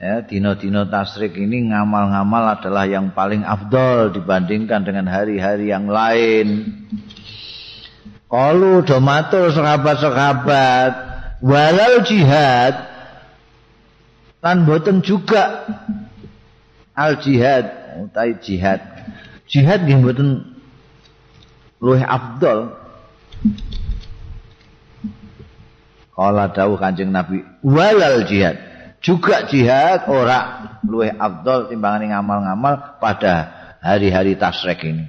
ya dino-dino tasrik ini ngamal-ngamal adalah yang paling afdol dibandingkan dengan hari-hari yang lain. Kalu do matur sahabat-sahabat walal jihad lan boten juga. Al jihad utai jihad. Jihad nggih boten luwih afdol. Kala dawuh Kanjeng Nabi walal jihad. Juga jihad ora luwih afdol timbangane ngamal-ngamal pada hari-hari tasrek ini.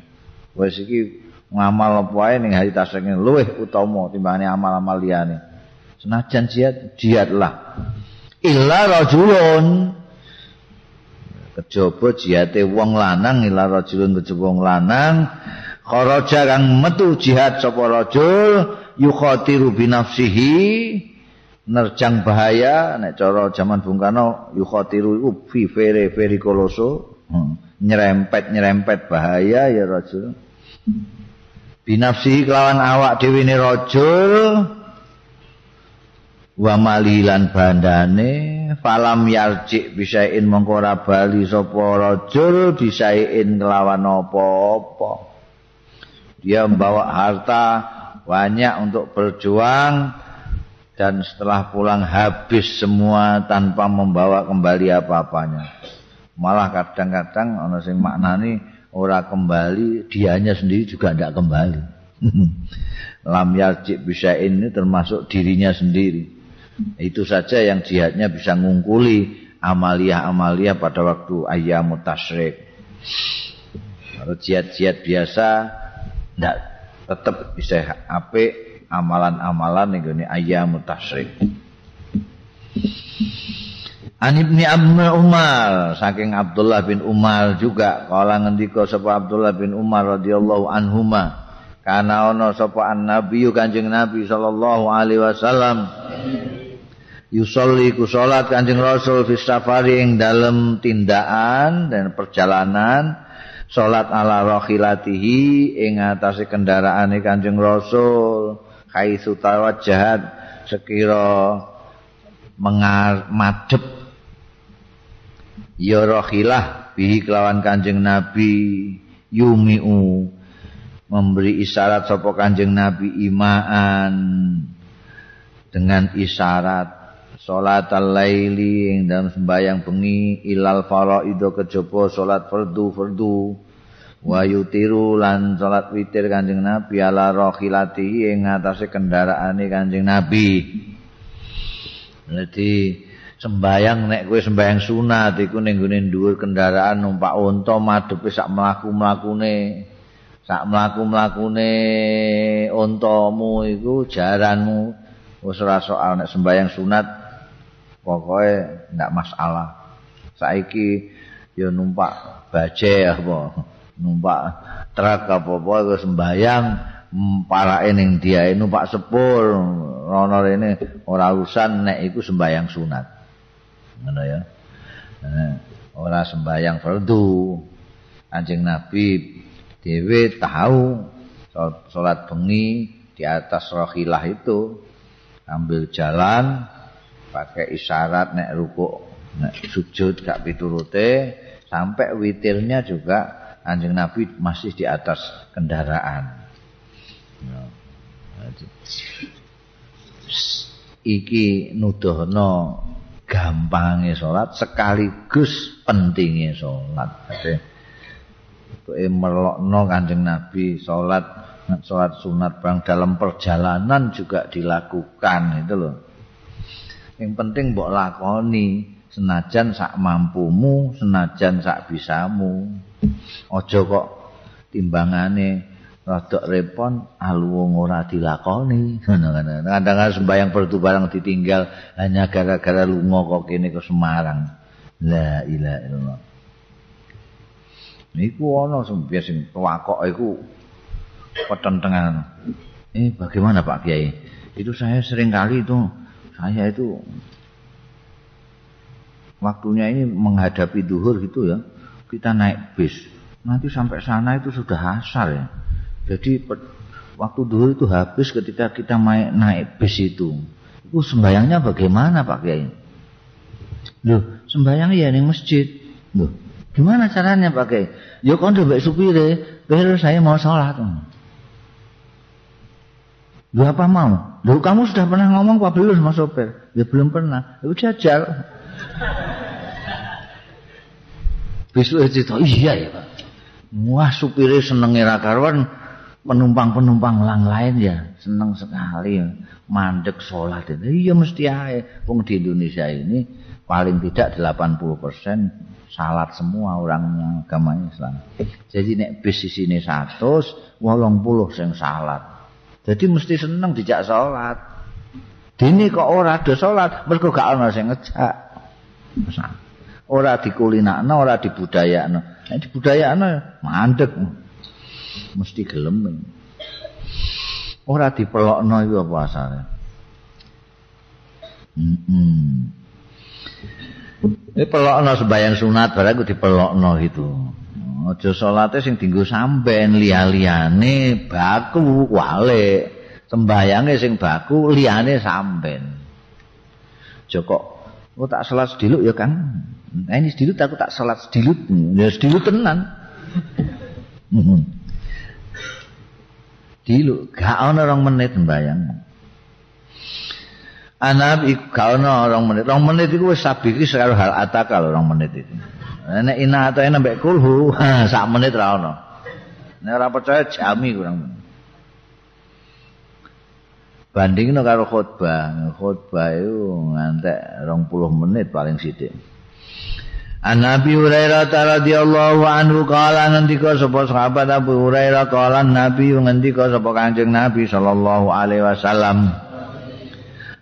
Wis iki ngamal apa wae ning hari tasrek ini luwih utama timbangane amal-amal liyane senajan jihad jihadlah illa rajulun. Kejaba jihate wong lanang illa rajulun kejaba wong lanang. Kharaja kang metu jihad sapa rajul yukhatiru bi nafsihi nerjang bahaya nek cara zaman Bung Karno yukhatiru iku fi vere vere koloso. Hmm. nyerempet nyerempet bahaya ya rajul. Binafsihi kelawan awak dhewe ne rajul wa malilan bandane falam yarjik bisain mongko ora bali sapa rajul bisain kelawan apa-apa. Dia membawa harta banyak untuk berjuang dan setelah pulang habis semua tanpa membawa kembali apa-apanya. Malah kadang-kadang ana sing maknani ora kembali dianya sendiri juga tidak kembali. [LAUGHS] Lam yarjik bisain ini termasuk dirinya sendiri Itu saja yang jihadnya bisa ngungkuli amalia-amalia pada waktu ayam tasrik. Kalau jihad-jihad biasa tidak tetap bisa ape amalan-amalan ini ayam tasrik. An ibni Umar saking Abdullah bin Umar juga kala ngendika sapa Abdullah bin Umar radhiyallahu anhuma kana ana sapa an kanjeng nabi sallallahu alaihi wasallam yusolli ku salat Kanjeng Rasul fi safari ing dalem tindakan dan perjalanan salat ala rakhilatihi ing atase kendaraane Kanjeng Rasul. Kaisu tawajjahat sekira mengar madhep. Ya rakhilah bihi kelawan Kanjeng Nabi yumiu memberi isyarat sapa Kanjeng Nabi imaan dengan isyarat salat al-laili ing dalam sembahyang bengi ilal faraido kejaba salat fardu fardu wa yutiru lan salat witir Kanjeng Nabi ala rakhilati ing ngatasé kendaraane Kanjeng Nabi. Dadi sembahyang nek kowe sembahyang sunat iku ning gone dhuwur kendaraan numpak unta madhepe sak mlaku-mlakune sak mlaku-mlakune untamu iku jaranmu wis ora soal nek sembahyang sunat pokoknya ndak masalah. Saiki ya numpak baje apa numpak truk apa apa ke sembayang parake ning dia numpak sepur rono rene ora urusan nek iku sembayang sunat. Ngono ya. Ora sembayang fardu. Anjing nabi dhewe tahu salat bengi di atas rohilah itu ambil jalan pakai isyarat nek ruku nek sujud gak piturute sampai witirnya juga Kanjeng Nabi masih di atas kendaraan. Iki nuduhno gampangnya sholat sekaligus pentingnya sholat. Jadi, kowe melokno Kanjeng Nabi sholat sholat sunat bang dalam perjalanan juga dilakukan itu loh. Yang penting mbok lakoni senajan sak mampumu, senajan sak bisamu. Aja kok timbangane rada repon aluwung ora dilakoni. [LAUGHS] Kadang-kadang sembahyang perdu barang ditinggal hanya gara-gara lunga kok kene ke Semarang. La ilaha illallah. Niku ana sing tuwakok iku petentengan. Eh bagaimana Pak Kiai? Itu saya sering kali itu saya itu waktunya ini menghadapi duhur gitu ya. Kita naik bis. Nanti sampai sana itu sudah asar ya. Jadi waktu duhur itu habis ketika kita naik, naik bis itu. Itu sembayangnya bagaimana Pak Kiai? Loh sembayang ya di masjid. Loh gimana caranya Pak Kiai? Ya kan baik supire biar saya mau sholat. Loh apa mau? Loh kamu sudah pernah ngomong Pak belum sama sopir? Ya belum pernah. Lu jajal. Besok itu iya ya Pak. Wah supirnya seneng ra karuan penumpang-penumpang lang lain ya seneng sekali mandek sholat itu. Iya mesti aja. Wong di Indonesia ini paling tidak 80% salat semua orang agama Islam. Jadi nek bis di sini 100, 80 sing salat. Jadi mesti seneng dijak sholat. Dini kok ora ada sholat, mereka gak ada yang ngejak. ora dikulinakno ora dibudayakno nek dibudayakno mandek mesti gelem ora dipelokno iku apa asale heeh Ini pelokno sembahyang sunat barang dipelokno gitu. Aja salate sing dienggo samben liya-liyane baku wale. Sembayange sing baku liyane samben. Joko Oh tak salat sediluk ya Kang. Nah ini sedilut aku tak salat sedilut. Ya sedilut tenan. Dilu gak ana orang menit mbayang. Anak iku gak ana orang menit. Orang menit iku wis sabiki sekaro hal ataka orang menit itu. Nek ina atau mbek kulhu, [LAUGHS] sak menit ra ana. Nek ora percaya jami kurang. bandingno karo khutbah khutbah itu ngantek 20 menit paling sithik An Nabi Hurairah radhiyallahu anhu kala ngendika sapa sahabat Abu Hurairah kala Nabi ngendika sapa Kanjeng Nabi sallallahu alaihi wasallam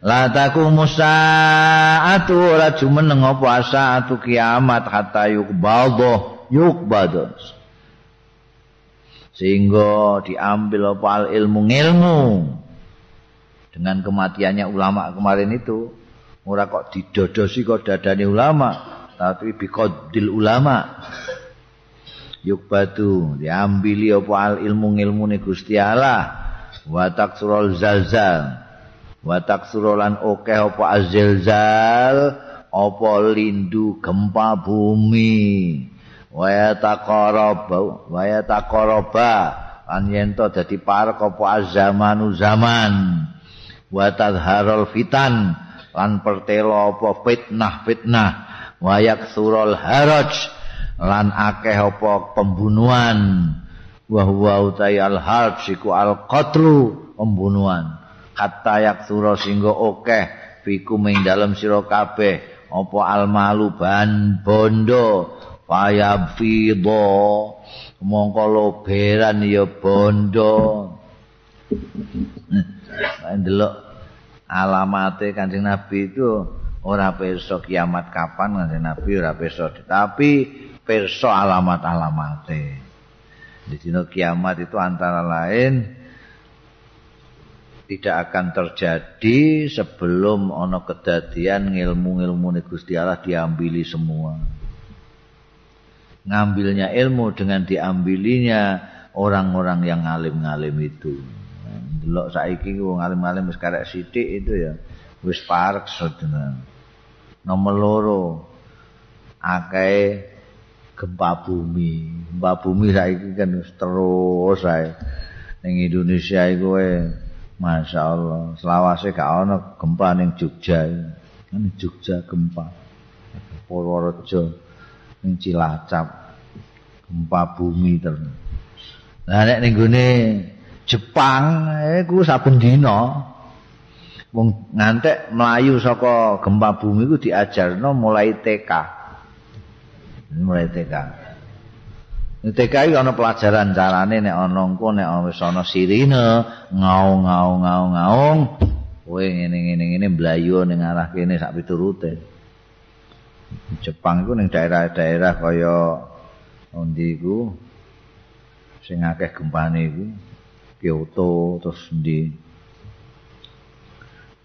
La taqumu sa'atu ora jumeneng apa saatu kiamat hatta yukbadho yukbadho sehingga diambil apa al ilmu ilmu dengan kematiannya ulama kemarin itu ora kok didodosi kok dadane ulama tapi biqadil ulama. Yuk batu apa al ilmu ilmu ne Gusti Allah. Wa taksurul zalzal wa taksurulan oke apa azilzal apa lindu gempa bumi. Wa yataqaraba wa yataqaraba an yento dadi parek apa azamanu zaman. Wa tadharul fitan lan pertelo apa fitnah-fitnah. Wa yaksurul haraj lan akeh apa pembunuhan. Wa huwa utayal harj iku al qatlu pembunuhan hatta yaksura singgo akeh fiku ing dalem sira kabeh. Apa al malu ban bondo? Fido mongko loberan ya bondo. Ndelok alamate Kanjeng Nabi itu ora pirsa kiamat kapan Kanjeng Nabi ora pirsa. Tapi pirsa alamat-alamate. Di dina kiamat itu antara lain tidak akan terjadi sebelum ono kedadian ilmu-ilmu Gusti Allah diambili semua. Ngambilnya ilmu dengan diambilinya orang-orang yang ngalim-ngalim itu. delok saiki wong alim-alim wis karek sithik itu ya wis parek sedene nomor loro akeh gempa bumi. Gempa bumi saiki kan terus ae ning Indonesia iku Masya Allah, selawase gak ana gempa ning Jogja. Ning Jogja gempa. Purworejo ning Cilacap gempa bumi terus. Lah nek ning gone Jepang iku saben dina wong ngantek melayu saka gempa bumi iku diajarno mulai TK. Mulai TK. TK iki ana pelajaran carane nek ana engko nek wis ana sirine ngaung ngaung ngaung ngaung kowe ngene ngene ngene mlayu ning arah kene sak piturute. Jepang iku ning daerah-daerah kaya endi iku sing akeh gempane iku Kyoto terus endi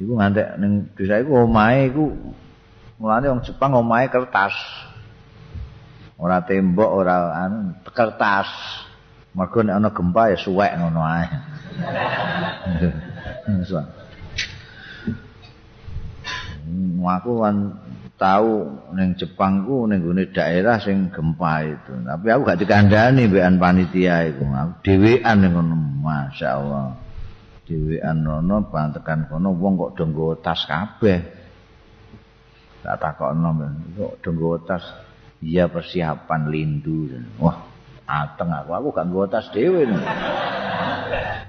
iku ngantek ning desa iku omahe iku mulane wong Jepang omahe kertas ora tembok ora anu kertas. Mergo nek ana gempa ya suwek ngono ae. Hmm, aku kan tahu ning Jepang ku ning gone daerah sing gempa itu. Tapi aku gak dikandani mbekan panitia iku. Aku dhewean ning ngono masyaallah. Dhewean ngono pantekan kono wong kok do tas kabeh. Tak takokno kok do tas iya persiapan lindu. Wah ateng aku. Aku gak nggawa tas dhewe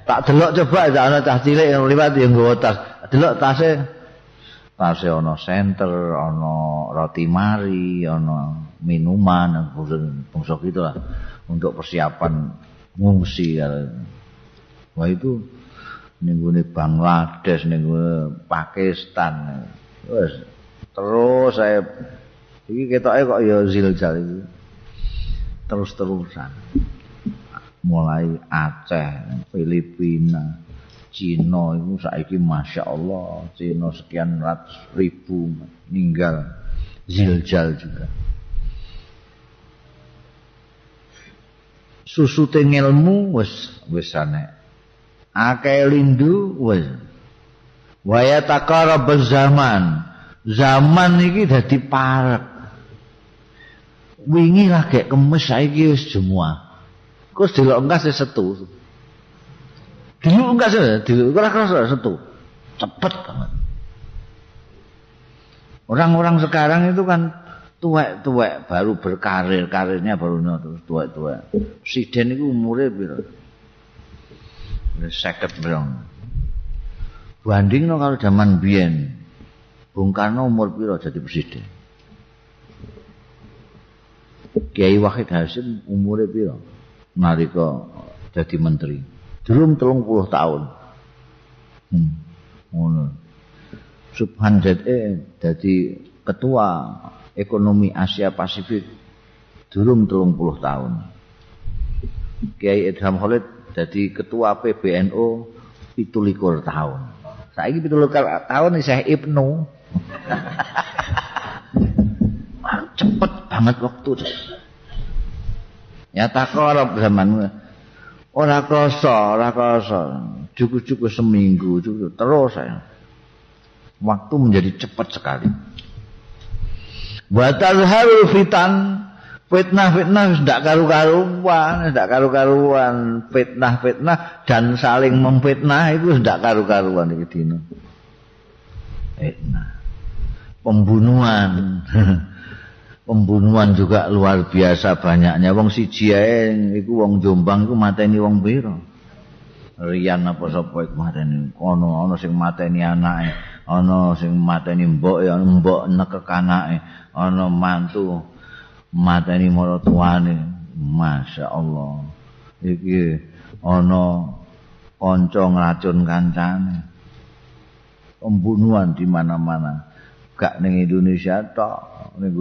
tak delok coba ana cah cilik yang liwat yang nggawa tas. Delok tase tase ana center ana roti mari ana minuman bungsu gitu lah. Untuk persiapan ngungsi wah itu ning Bangladesh ning Pakistan. Terus saya Iki ketoke kok ya ziljal iki. Terus-terusan. Mulai Aceh, Filipina, Cina itu saiki Masya Allah Cina sekian ratus ribu meninggal ziljal juga. Susu tengelmu wis wis ane akeh lindu wis waya takarab zaman zaman iki dadi parek wingi lagi kemes saiki wis semua. Kok delok engkas setu. Delok engkas delok ora kerasa setu. Cepet banget. Orang-orang sekarang itu kan tuwek-tuwek baru berkarir, karirnya baru terus tuwek-tuwek. Presiden itu umurnya piro? Seket berong. Banding no kalau zaman biyen, Bung Karno umur piro jadi presiden? Kiai Wahid Hasim umure piro? Nalika dadi menteri. Durung 30 tahun. Hmm. Ngono. Subhan ZE dadi ketua ekonomi Asia Pasifik durung 30 tahun. Kiai Edham Khalid dadi ketua PBNU 17 tahun. Saiki 17 tahun isih Ibnu. [LAUGHS] cepet banget waktu ya takarab zaman ora krasa ora krasa. Cukup-cukup seminggu cukup terus saya waktu menjadi cepat sekali. Batal haru fitan fitnah-fitnah tidak karu-karuan tidak karu-karuan. Fitnah-fitnah dan saling memfitnah itu tidak karu-karuan itu fitnah. Pembunuhan [LAUGHS] pembunuhan juga luar biasa banyaknya. Wong siji ae iku wong Jombang iku mateni wong pira? Rian apa sapa iku mateni? Ono ono sing mateni anake ono sing mateni mbok ya mbok nekek anake ono mantu mateni maratuane Masya Allah iki ono kanca ngracun kancane. Pembunuhan di mana-mana gak ning Indonesia tok. Ning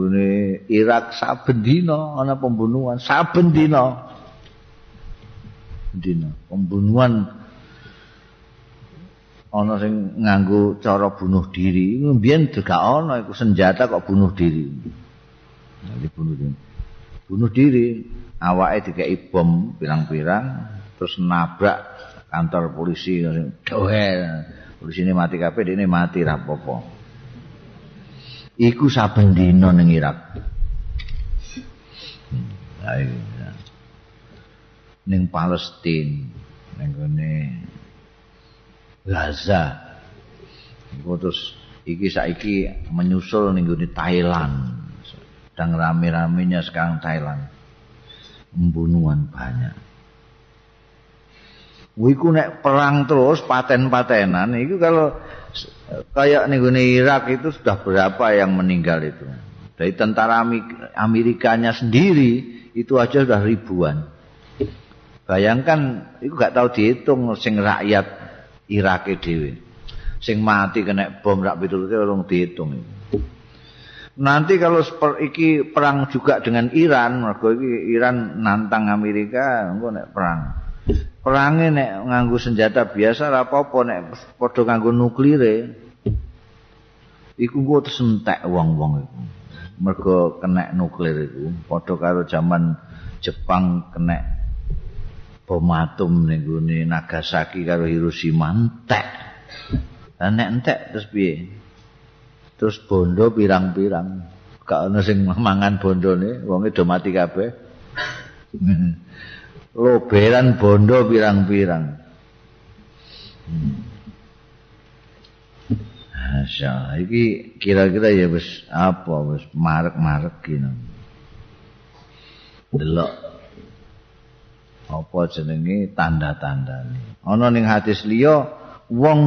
Irak saben dina ana pembunuhan saben dina. Dina pembunuhan. Ana sing nganggo cara bunuh diri. Mbiyen gak ana iku senjata kok bunuh diri. Jadi bunuh diri. Bunuh diri. Awake dikeki bom pirang-pirang terus nabrak kantor polisi. Doel polisi ini mati kabeh ini mati rapopo iku saben dina ning Irak. ning Palestina ning gone Gaza. Iku terus iki saiki menyusul ning gone Thailand. Sedang rame-ramenya sekarang Thailand. Pembunuhan banyak. Wiku nek perang terus paten-patenan itu kalau kayak nih Irak itu sudah berapa yang meninggal itu? Dari tentara Amerikanya sendiri itu aja sudah ribuan. Bayangkan itu gak tahu dihitung sing rakyat Irak dewe sing mati kena bom rak betul orang dihitung. Itu. nanti kalau iki perang juga dengan Iran mergo iki Iran nantang Amerika engko nek perang perange nek nganggo senjata biasa apa-apa nek padha nganggo nuklire iku engko tersentek wong-wong iku. Mergo kena nuklir iku padha karo zaman Jepang kena bom atom gone Nagasaki karo Hiroshima entek. Lan nek entek terus piye? Terus bondo pirang-pirang. Gak ana sing mangan bondone wonge do mati kabeh [LAUGHS] loberan bondo pirang-pirang. Hmm. Masya ini kira-kira ya wis apa wis marek-marek gini. Delok apa jenenge tanda-tanda ini. Ono ning hadis liya wong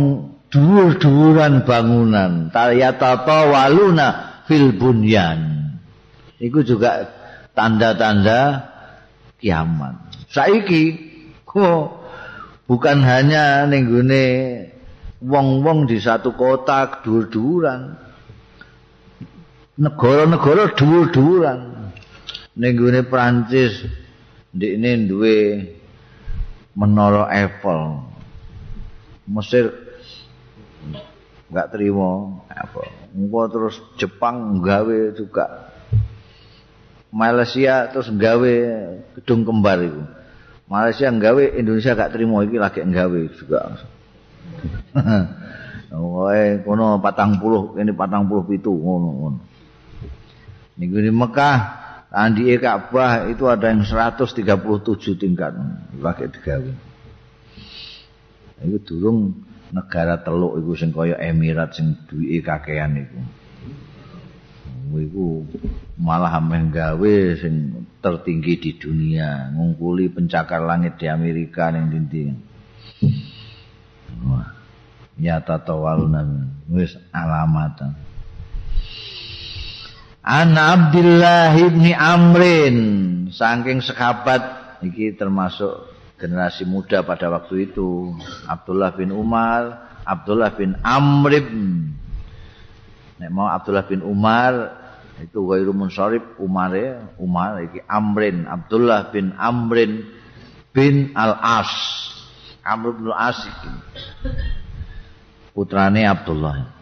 dhuwur-dhuwuran bangunan tayata waluna fil bunyan. Iku juga tanda-tanda kiamat. Saiki oh, bukan hanya ning wong-wong di satu kota dhuwur-dhuwuran negara-negara dhuwur-dhuwuran ning Prancis ndekne duwe menara Eiffel. Mesir enggak terima apa engko terus Jepang gawe juga. Malaysia terus gawe gedung kembar itu Malaysia nggawe Indonesia gak terima iki lagi nggawe juga. [LAUGHS] Wae kono 40 ini 47 ngono ngono. Niku di Mekah Andi Ka'bah itu ada yang 137 tingkat lagi digawe. Iku durung negara teluk iku sing kaya Emirat sing duwike kakean iku. iku malah menggawe sing tertinggi di dunia ngungkuli pencakar langit di Amerika yang dinding wah nyata tawalunan wis alamat An Abdullah ibni Amrin saking sekabat iki termasuk generasi muda pada waktu itu. Abdullah bin Umar Abdullah bin Amr Nek mau Abdullah bin Umar itu ghairu munsharif Umar ya, Umar iki Amrin Abdullah bin Amrin bin Al-As. Amr bin Al-As iki. Putrane Abdullah.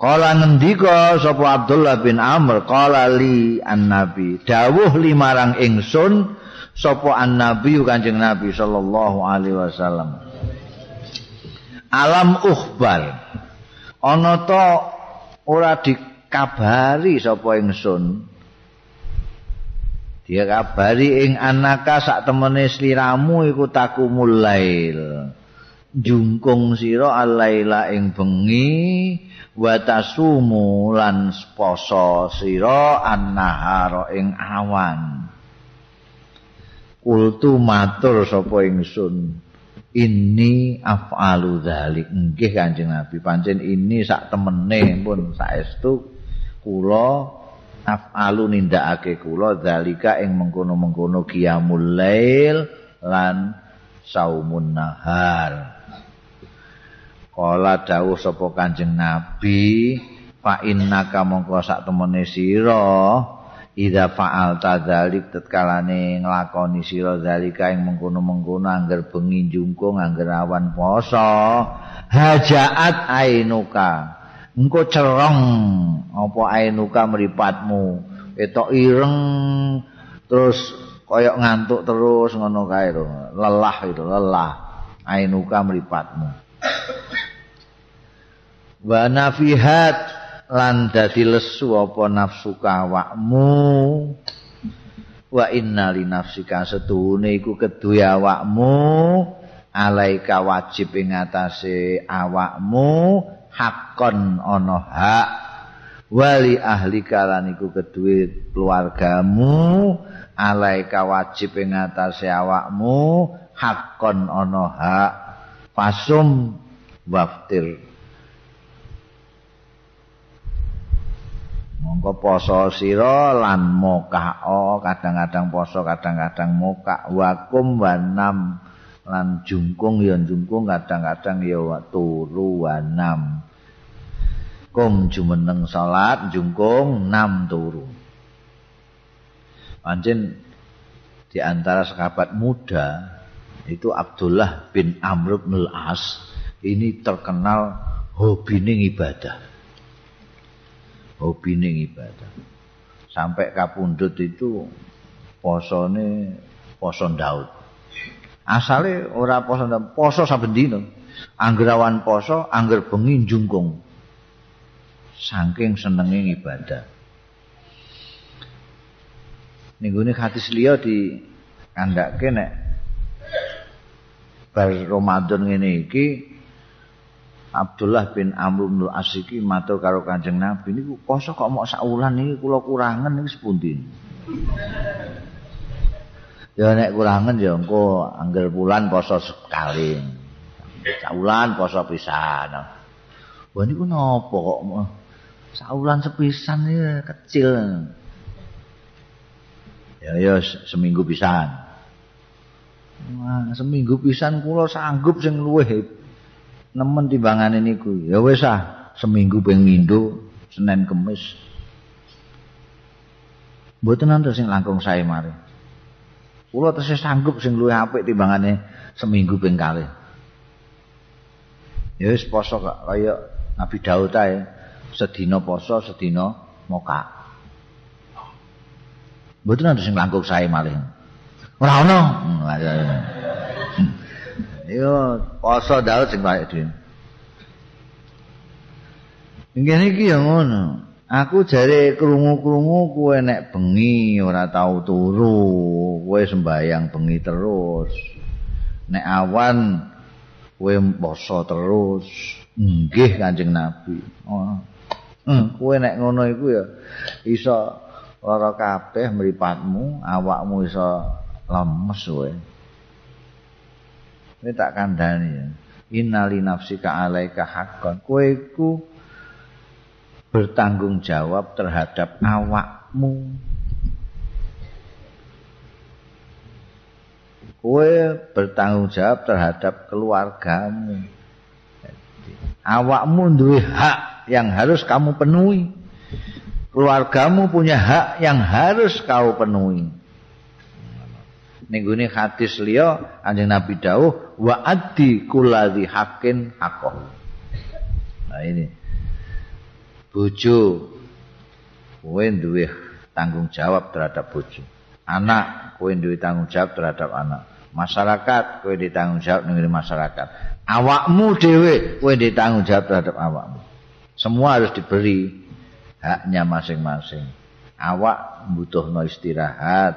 Kala ngendika sapa Abdullah bin Amr kala li an-nabi dawuh limarang ingsun sapa an-nabi Kanjeng Nabi sallallahu alaihi wasallam. Alam ukhbar ana to ora dikabari sapa ingsun. Dia kabari ing anaka sak temene sliramu iku takumul lail jungkung sira alaila ing bengi wa tasumu lan poso sira annahara ing awan. Kultu matur sapa ingsun ini af'alu dzalik. Nggih Kanjeng Nabi. Pancen ini sak temene pun saestu kula af'alu nindakake kula dzalika ing mengkono-mengkono qiyamul lail lan saumun nahar. Kala dawuh sapa Kanjeng Nabi fa innaka mongko sak temene sira Ida fa'al tadzalik tetkalane nglakoni sira zalika ing mengkono-mengkono angger bengi jungkung angger awan poso hajaat ainuka engko cerong apa ainuka mripatmu? Etok ireng terus koyok ngantuk terus ngono kae lelah itu lelah ainuka mripatmu. Wa nafihat lan dadi lesu apa nafsu kawakmu wa inna li nafsika setuhune iku keduwe awakmu. Alaika wajib ing atase awakmu hakon ana hak. Wali ahli lan iku keduwe keluargamu alaika wajib ing atase awakmu hakon ana hak. Fasum waftir. Mongko poso sira lan mokao kadang-kadang poso kadang-kadang moka wakum wanam lan jungkung ya jungkung kadang-kadang ya turu wanam kum jumeneng salat jungkung nam turu. Pancen di antara sahabat muda itu Abdullah bin Amr bin As ini terkenal hobi ning ibadah. Hobi ning ibadah. Sampai kapundut itu posone poso Daud asale ora poso poso saben dina anggerawan poso angger bengi jungkung saking senenge ibadah. Ninggune hadis liya di kandhake nek bar Ramadan ngene iki Abdullah bin Amr bin As iki matur karo Kanjeng Nabi niku poso kok mok sak wulan iki kula kurangen niki sepundi. Ya nek kurangen ya engko angger bulan poso sekali. Sak wulan poso pisan. Wah niku napa kok? Saulan sepisan ya kecil. Ya ya seminggu pisan. Wah, seminggu pisan kula sanggup sing luwih nemen timbangane niku. Ya wis ah seminggu ping mindo Senin Kemis. Mboten nanti sing langkung sae mari kula tesih sanggup sing luwih apik timbangane seminggu ping kalih. Ya wis poso kaya Nabi Daud ae. Sedina poso sedina moka. Mboten ana sing langkung sae malih. Ora ana yo poso daud sing bae dhewe ngene iki ya ngono aku jare krungu-krungu kowe nek bengi ora tau turu kowe sembayang bengi terus nek awan kowe poso terus nggih kanjeng nabi oh. Hmm, kowe nek ngono iku ya iso lara kabeh mripatmu, awakmu iso lemes kowe. Ini tak kandhani ya. Innali nafsika alaika haqqan. Kowe iku bertanggung jawab terhadap awakmu. Kowe bertanggung jawab terhadap keluargamu. Awakmu duwe hak yang harus kamu penuhi. Keluargamu punya hak yang harus kau penuhi. Ningguni hadis liya anjing Nabi dawuh wa addi kulladzi haqqin. Nah ini. Bojo kowe duwe tanggung jawab terhadap bojo. Anak kowe duwe tanggung jawab terhadap anak. Masyarakat kowe ditanggung jawab ning masyarakat. Awakmu dhewe kowe ditanggung jawab terhadap awakmu. Semua harus diberi haknya masing-masing. Awak butuh no istirahat,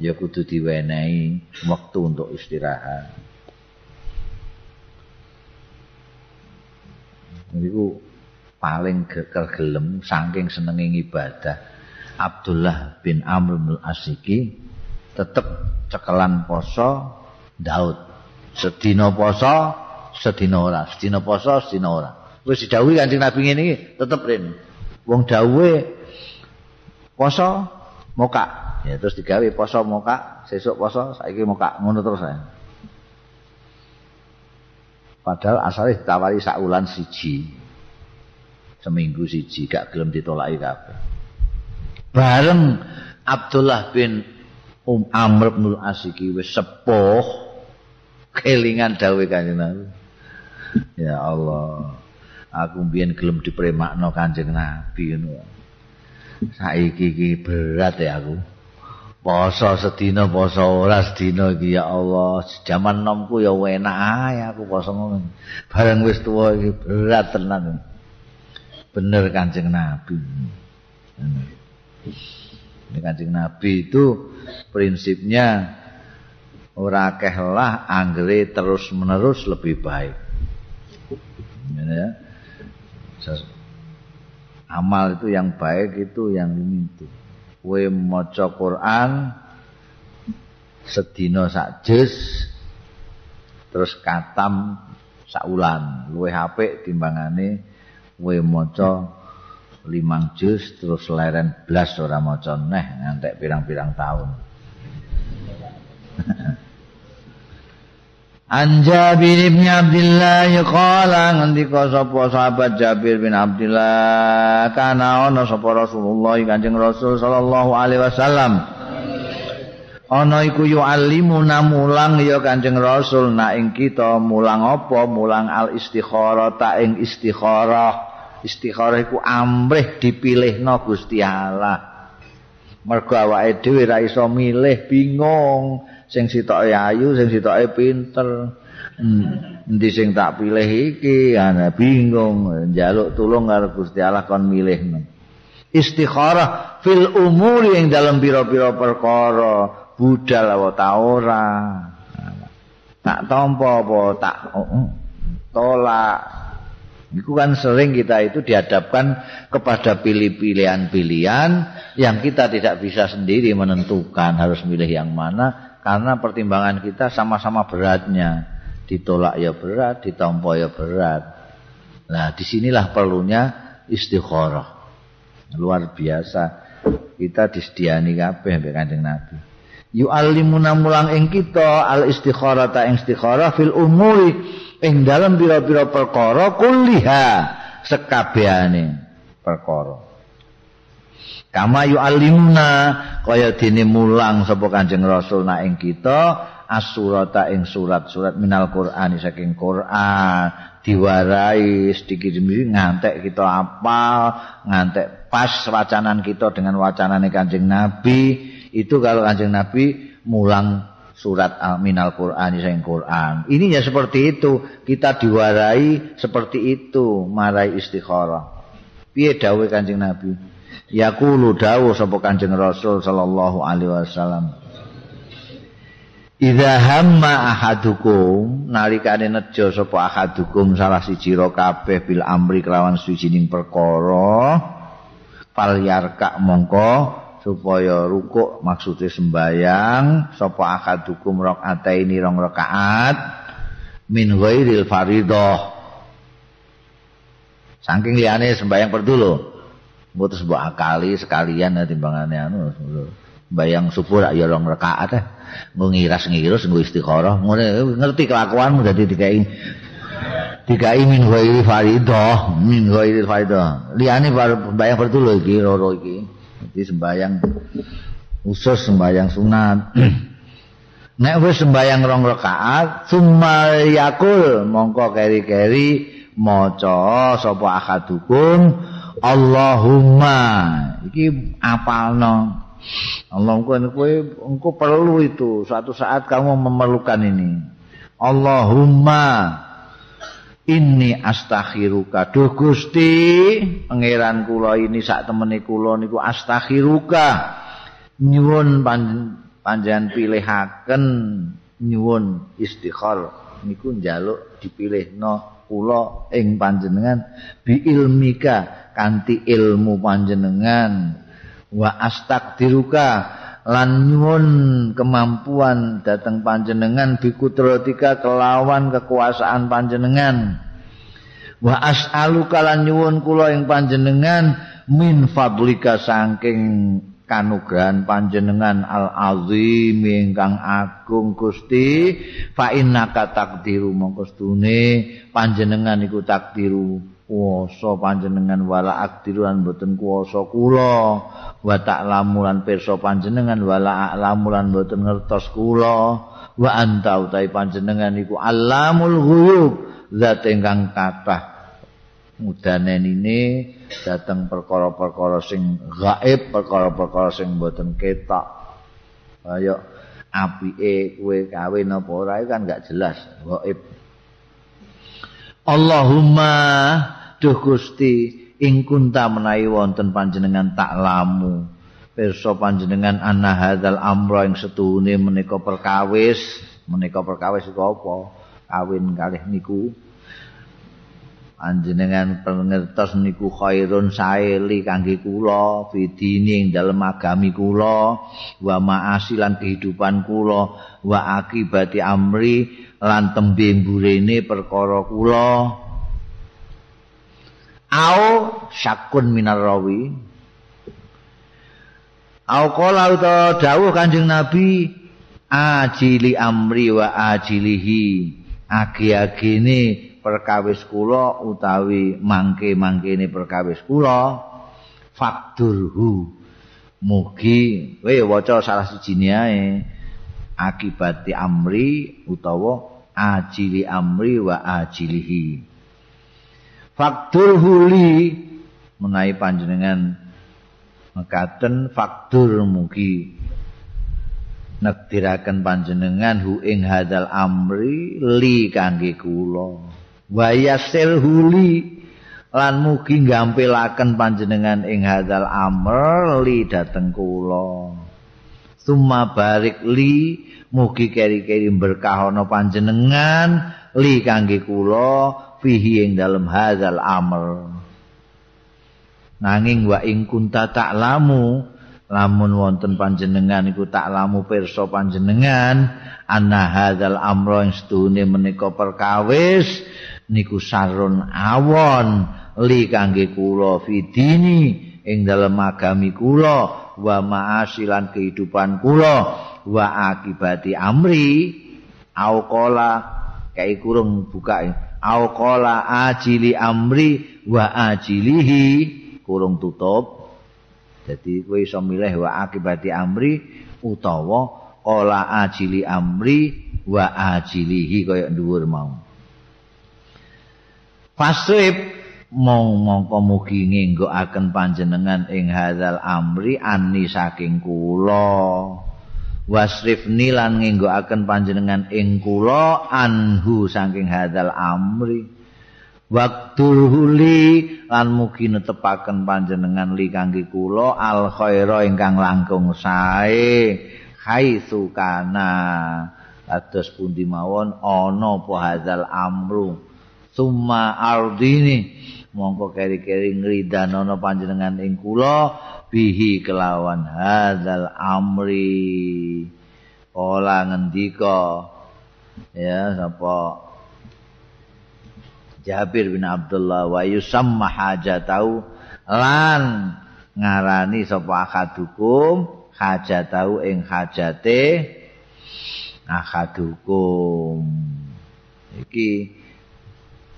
ya kudu diwenehi waktu untuk istirahat. Niku paling kegelem saking senenge ibadah. Abdullah bin Amr bin Asiki tetep cekelan poso Daud. Sedina poso, sedina ora, sedina poso, sedina ora. wis didhawuhi Kanjeng Nabi ngene iki tetep rene. Wong dawuhe poso moka. Ya terus digawe poso moka, sesuk poso, saiki moka, ngono terus ae. Padahal asalnya ditawari sak wulan siji. Seminggu siji gak gelem ditolaki kabeh. Bareng Abdullah bin Um Amr bin Asiki wis sepuh kelingan dawuh Kanjeng Nabi. Ya Allah. aku mbiyen gelem dipremakno Kanjeng Nabi ngono. Saiki iki berat ya aku. Poso sedina poso ora sedina iki ya Allah. Zaman nomku ya enak ae aku poso ngono. Bareng wis tuwa iki berat tenan. Bener Kanjeng Nabi. Ini kancing Nabi itu prinsipnya ora kehlah anggere terus menerus lebih baik. Ya. Amal itu yang baik itu yang ini itu. Kowe maca Quran sedina sak terus katam sak ulan luwih apik timbangane kowe maca limang juz terus leren blas ora maca. Neh ngantek pirang-pirang tahun. [LAUGHS] An Jabir bin Abdullah qala ngendika sapa sahabat Jabir bin Abdullah kana ana sapa Rasulullah Kanjeng Rasul sallallahu alaihi wasallam. Ana iku yu alimuna mulang ya Kanjeng Rasul nak ing kita mulang apa? Mulang al istikharah ta ing istikharah istikharah iku amrih dipilihno Gusti Allah mergo awake dhewe ra iso milih bingung sing sitoke ayu, sing sitoke pinter. Hmm, endi sing tak pilih iki? Ana bingung, njaluk tulung karo Gusti Allah kon milih. Istikharah fil umuri yang dalam pira-pira perkara, budal apa ta ora. Tak tampa apa tak tolak. Itu kan sering kita itu dihadapkan kepada pilih-pilihan-pilihan yang kita tidak bisa sendiri menentukan harus milih yang mana. karena pertimbangan kita sama-sama beratnya. Ditolak ya berat ditompo ya berat. Nah di sinilah perlunya istikharah. Luar biasa. Kita disediani kabeh mbek kanjeng nabi. Yu'allimuna mulang ing kita al istikharah ta ing istikharah fil umuri ing dalam pira-pira perkara kulliha sekabehane perkara. Kama yu'allimuna kaya dene mulang sapa Kanjeng Rasul nak ing kita as-surata ing surat-surat minal Qur'an saking Qur'an diwarai sedikit demi ngantek kita apal ngantek pas wacanan kita dengan wacanane Kanjeng Nabi. Itu kalau Kanjeng Nabi mulang surat minal Qur'an saking Qur'an. Ini ya seperti itu. Kita diwarai seperti itu. Marai istikharah. Piye dawuh Kanjeng Nabi? Yaqulu dawu sapa Kanjeng Rasul sallallahu alaihi wasallam. Idza hamma ahadukum nalikane nejo sapa ahadukum salah siji ro kabeh bil amri kelawan suwijining perkara fal yarka mongko supaya rukuk maksude sembayang sapa ahadukum rakaataini rong rakaat min ghairil faridah saking liyane sembayang perdu Mutus mbok akali sekalian ya timbangane anu bayang subuh ya rong rakaat eh nggo ngiras ngirus nggo istikharah. Ngene ngerti kelakuanmu dadi dikai dikai min ghairi faridah min ghairi faridah liyane bayang pertulu iki loro iki dadi sembayang usus sembayang sunat. [CLEARS THROAT] Nek wis sembayang rong rakaat summa yakul mongko keri-keri maca sapa akadukum Allahumma. Iki apalno? Allah kowe engko perlu itu suatu saat kamu memerlukan ini. Allahumma inni astakhiruka. Duh Gusti pangeran kula ini sak temene kula niku astakhiruka. Nyuwun panjenengan pilihaken nyuwun istikhar niku njaluk dipilihno kula ing panjenengan. Bi ilmika kanthi ilmu panjenengan. Wa astaqdiruka lan nyuwun kemampuan dateng panjenengan bikudratika kelawan kekuasaan panjenengan. Wa as'aluka lan nyuwun kula ing panjenengan min fadlika saking kanugrahan panjenengan al azim ingkang agung Gusti fa innaka takdiru mongko panjenengan iku takdiru kuwasa panjenengan wala akdiruan boten kuwasa kula. Wa ta'lamu lan pirsa panjenengan wala a'lamu lan boten ngertos kula. Wa anta utahe panjenengan iku alamul ghuyub zat ingkang kathah mudanen ini dateng perkara-perkara sing gaib perkara-perkara sing boten ketok. Ayo apike kowe kawin apa ora kan gak jelas gaib Allahumma Duh Gusti ing kunta menawi wonten panjenengan tak lamu. Pirsa panjenengan anna hadzal amra ing setune menika perkawis. Menika perkawis iku apa? Kawin kalih niku. Panjenengan pengertos niku khairun saeli kangge kula fidini ing dalem agami kula wa ma'asilan kehidupan kula wa akibati amri lan tembe mburene perkara kula. Au syakun minar rawi. Au qala utawa dawuh kanjeng nabi ajili amri wa ajilihi. Agi-agine perkawis kula utawi mangke-mangkene perkawis kula fakturhu mugi we waca salah siji ae. Akibati amri utawa ajili amri wa ajilihi. Fakturhu li menawi panjenengan mekaten faktur mugi. Nekdiraken panjenengan hu ing hadal amri li kangge kula. Wayasil huli lan mugi gampilaken panjenengan ing hadzal amr li dateng kula. Summa barik li mugi keri-keri berkah ana panjenengan. Li kangge kula fihi ing dalem hadzal amr. Nanging wa ing kunta ta'lamu lamun wonten panjenengan iku ta'lamu pirsa panjenengan anna hadzal amra ing sedune menika perkawis niku sarun awon. Li kangge kula fidini ing dalem agami kula wa ma'asilan kehidupan kula wa akibati amri au qala kae kurung buka au qala ajili amri wa ajilihi kurung tutup. Jadi kowe iso milih wa akibati amri utawa qala ajili amri wa ajilihi kaya dhuwur mau. Fasrib mong mongko mugi ngenggokaken panjenengan ing hadzal amri ani saking kula. Wasrifni lan ngenggokaken panjenengan ing kula anhu saking hadzal amri. Waktu huli lan mugi netepaken panjenengan li kangge kula al khaira ingkang langkung sae haitsu kana atus pundi mawon ana apa hadzal amru summa ardini mongko keri-keri ngridanono panjenengan ing kula bihi kelawan hadzal amri. Ola ngendika ya sapa? Jabir bin Abdullah wa yusamma hajatau lan ngarani sapa akadukum hajatau ing hajate akadukum iki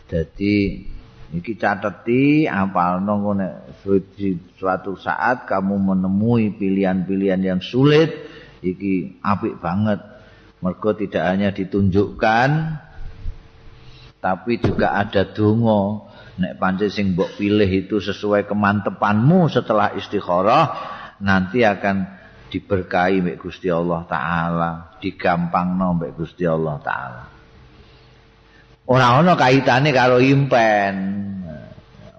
Jadi iki cateti apalno ngene suatu saat kamu menemui pilihan-pilihan yang sulit. Iki apik banget. Mergo tidak hanya ditunjukkan tapi juga ada donga. Nek pancen sing mbok pilih itu sesuai kemantepanmu setelah istikharah nanti akan diberkahi mbek Gusti Allah taala digampangno mbek Gusti Allah taala ora ana kaitane karo impen.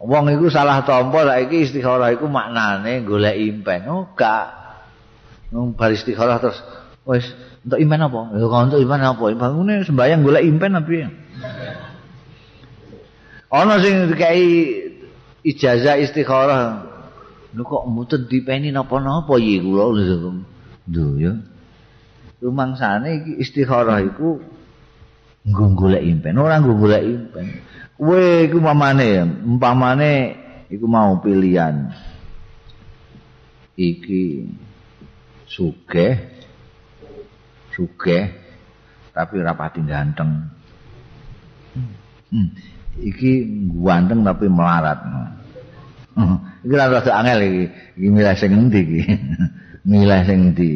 Wong iku salah tampa saiki istikharah iku maknane golek impen. Oh, gak. Wong bar istikharah terus wis untuk impen apa? Ya kok untuk impen apa? Bangune sembayang golek impen ya? Ana sing dikai ijazah istikharah. Lho kok mboten dipeni napa-napa iki kula lho. ya. Rumangsane iki istikharah iku nggo golek impen. Ora nggo golek impen. Kowe iku mamane umpamane iku mau pilihan. Iki sugih sugih tapi ora pati ganteng. Hmm. iki ganteng tapi melarat. Iki ora rada angel iki. Iki milih sing endi iki? [LAUGHS] Milih sing endi?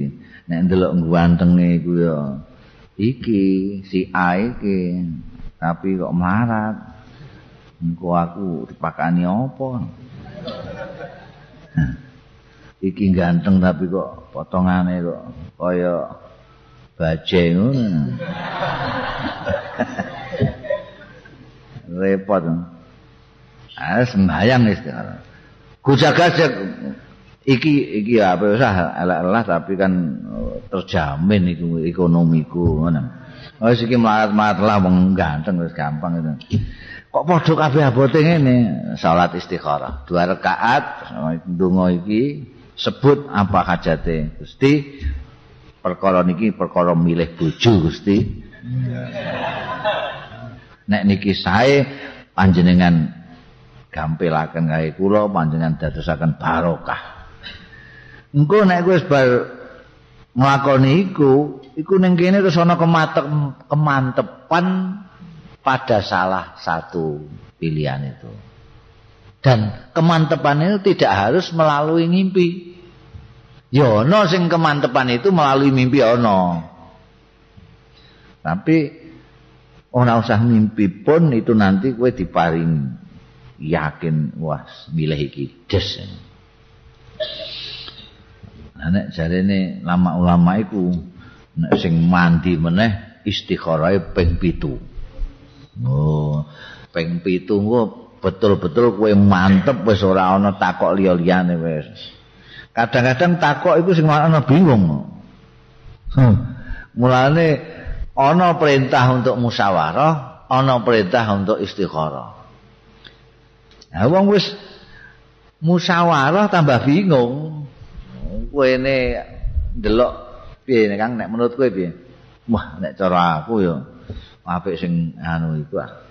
Nek ndelok gantenge ya iki si A iki tapi kok marat engko aku dipakani apa? Iki ganteng tapi kok potongane kok kaya baje ngono. Repot. Ah sembayang istighfar kujaga iki iki apa usah elek tapi kan terjamin iku ekonomiku ngono. Wis iki mlarat-mlarat lah wong ganteng wis gampang itu. Kok padha kabeh abote ngene? Salat istikharah. Dua rakaat ndonga iki sebut apa hajate Gusti. Perkara niki perkara milih bojo Gusti. Nek niki sae panjenengan gampilaken gawe kula panjenengan dadosaken barokah. Engko nek wis bar nglakoni iku, iku ning kene terus ana kemantepan pada salah satu pilihan itu. Dan kemantepan itu tidak harus melalui mimpi. Ya ana sing kemantepan itu melalui mimpi ana. Tapi ora usah mimpi pun itu nanti kowe diparing yakin wah milih iki des. Nek jarene lama ulama iku nek sing mandi meneh istikharahe ping 7 oh ping 7 betul-betul kowe mantep wis ora ana takok liya-liyane wis kadang-kadang takok iku sing ana bingung hmm. mulane ana perintah untuk musyawarah ana perintah untuk istikharah Nah, wong wis musyawarah tambah bingung. Kowe ne ndelok piye Kang nek menurut kowe piye? Wah, nek cara aku ya apik sing anu iku ah.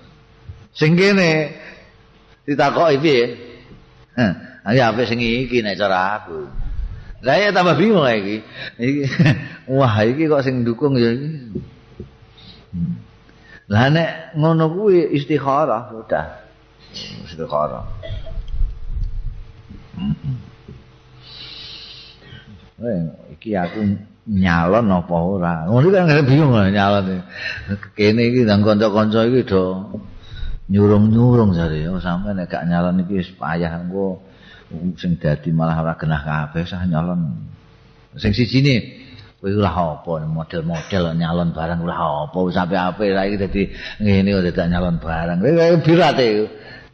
Sing kene ditakoki piye? Heh, ayo apik sing iki nek cara aku. Lah ya tambah bingung iki. Iki [LAUGHS] wah iki kok sing dukung ya iki. Lah nek ngono kuwi istikharah sudah. Istikharah. Hmm. Eh, iki aku nyalon apa ora. Ngono kan bingung nyalon. Kene iki nang kanca-kanca iki do nyurung-nyurung jare oh sampe nek gak nyalon iki wis payah engko sing dadi malah ora genah kabeh sah nyalon. Sing sijine kowe ora apa model-model nyalon barang ora apa wis ape-ape saiki dadi ngene kok dadak nyalon barang. Kowe birate.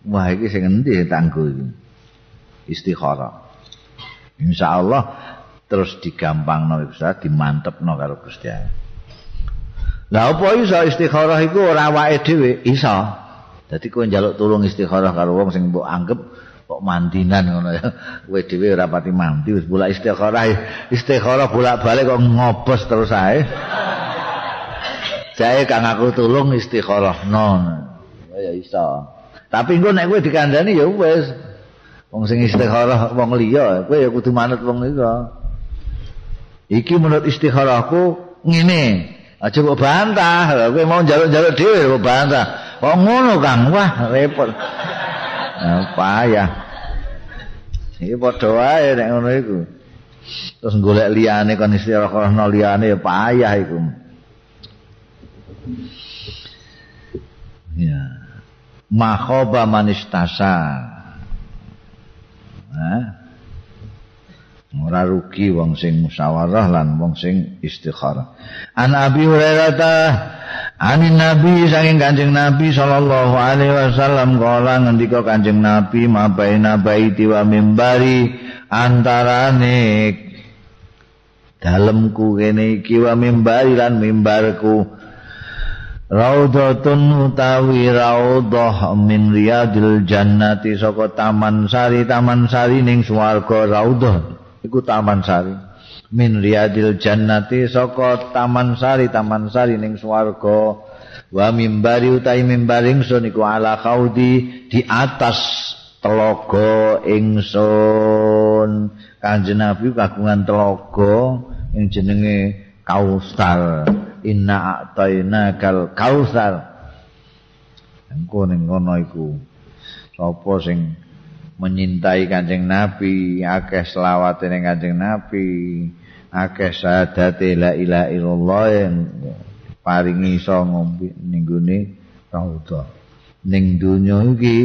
Wah iki sing endi tanggo iki. Istikharah. Insyaallah terus digampang no bisa dimantep no karo Gusti Allah. Lah apa iso istikharah iku ora awake dhewe iso. Dadi kowe njaluk tulung istikharah karo wong sing mbok anggap kok mandinan ngono ya. Kowe dhewe ora pati mandi wis bola istikharah istikharah bolak-balik kok ngobos terus ae. Jae kang aku tulung istikharah non. Ya iso. Tapi engko nek kowe dikandani ya wis. Wong sing istikharah wong liya, kowe ya kudu manut wong iku. Iki menurut istikharahku ngene. Aja kok bantah. Kowe mau njaluk-njaluk dhewe kok bantah. Kok ngono Kang? Wah repot. Apa ya iki padha wae nek ngono iku. Terus golek liyane kon istikharahno liyane ya payah iku. Ya. Makhoba manistasa Nah, ora rugi wong sing musyawarah lan wong sing istikharah. An abi hurairah ta anin nabi saking kanjeng nabi sallallahu alaihi wasallam kala ngendika kanjeng nabi mabaina baiti wa mimbari antarane dalemku kene iki wa mimbari lan mimbarku. Raudhatun utawi raudhah min riyadil jannati saka taman sari taman sari ning swarga raudhah iku taman sari. Min riyadil jannati saka taman sari taman sari ning swarga. Wa mimbari utai mimbari ingsun iku ala khaudi di atas telaga ingsun. Kanjeng nabi kagungan telaga ing jenenge kausar inna a'taina kal kausar engko ning ngono iku. Sapa sing menyintai Kanjeng Nabi, akeh selawat ning Kanjeng Nabi, akeh syahadat la ilaha illallah yang paringi iso ngombe ning gone raudha. Ning donya iki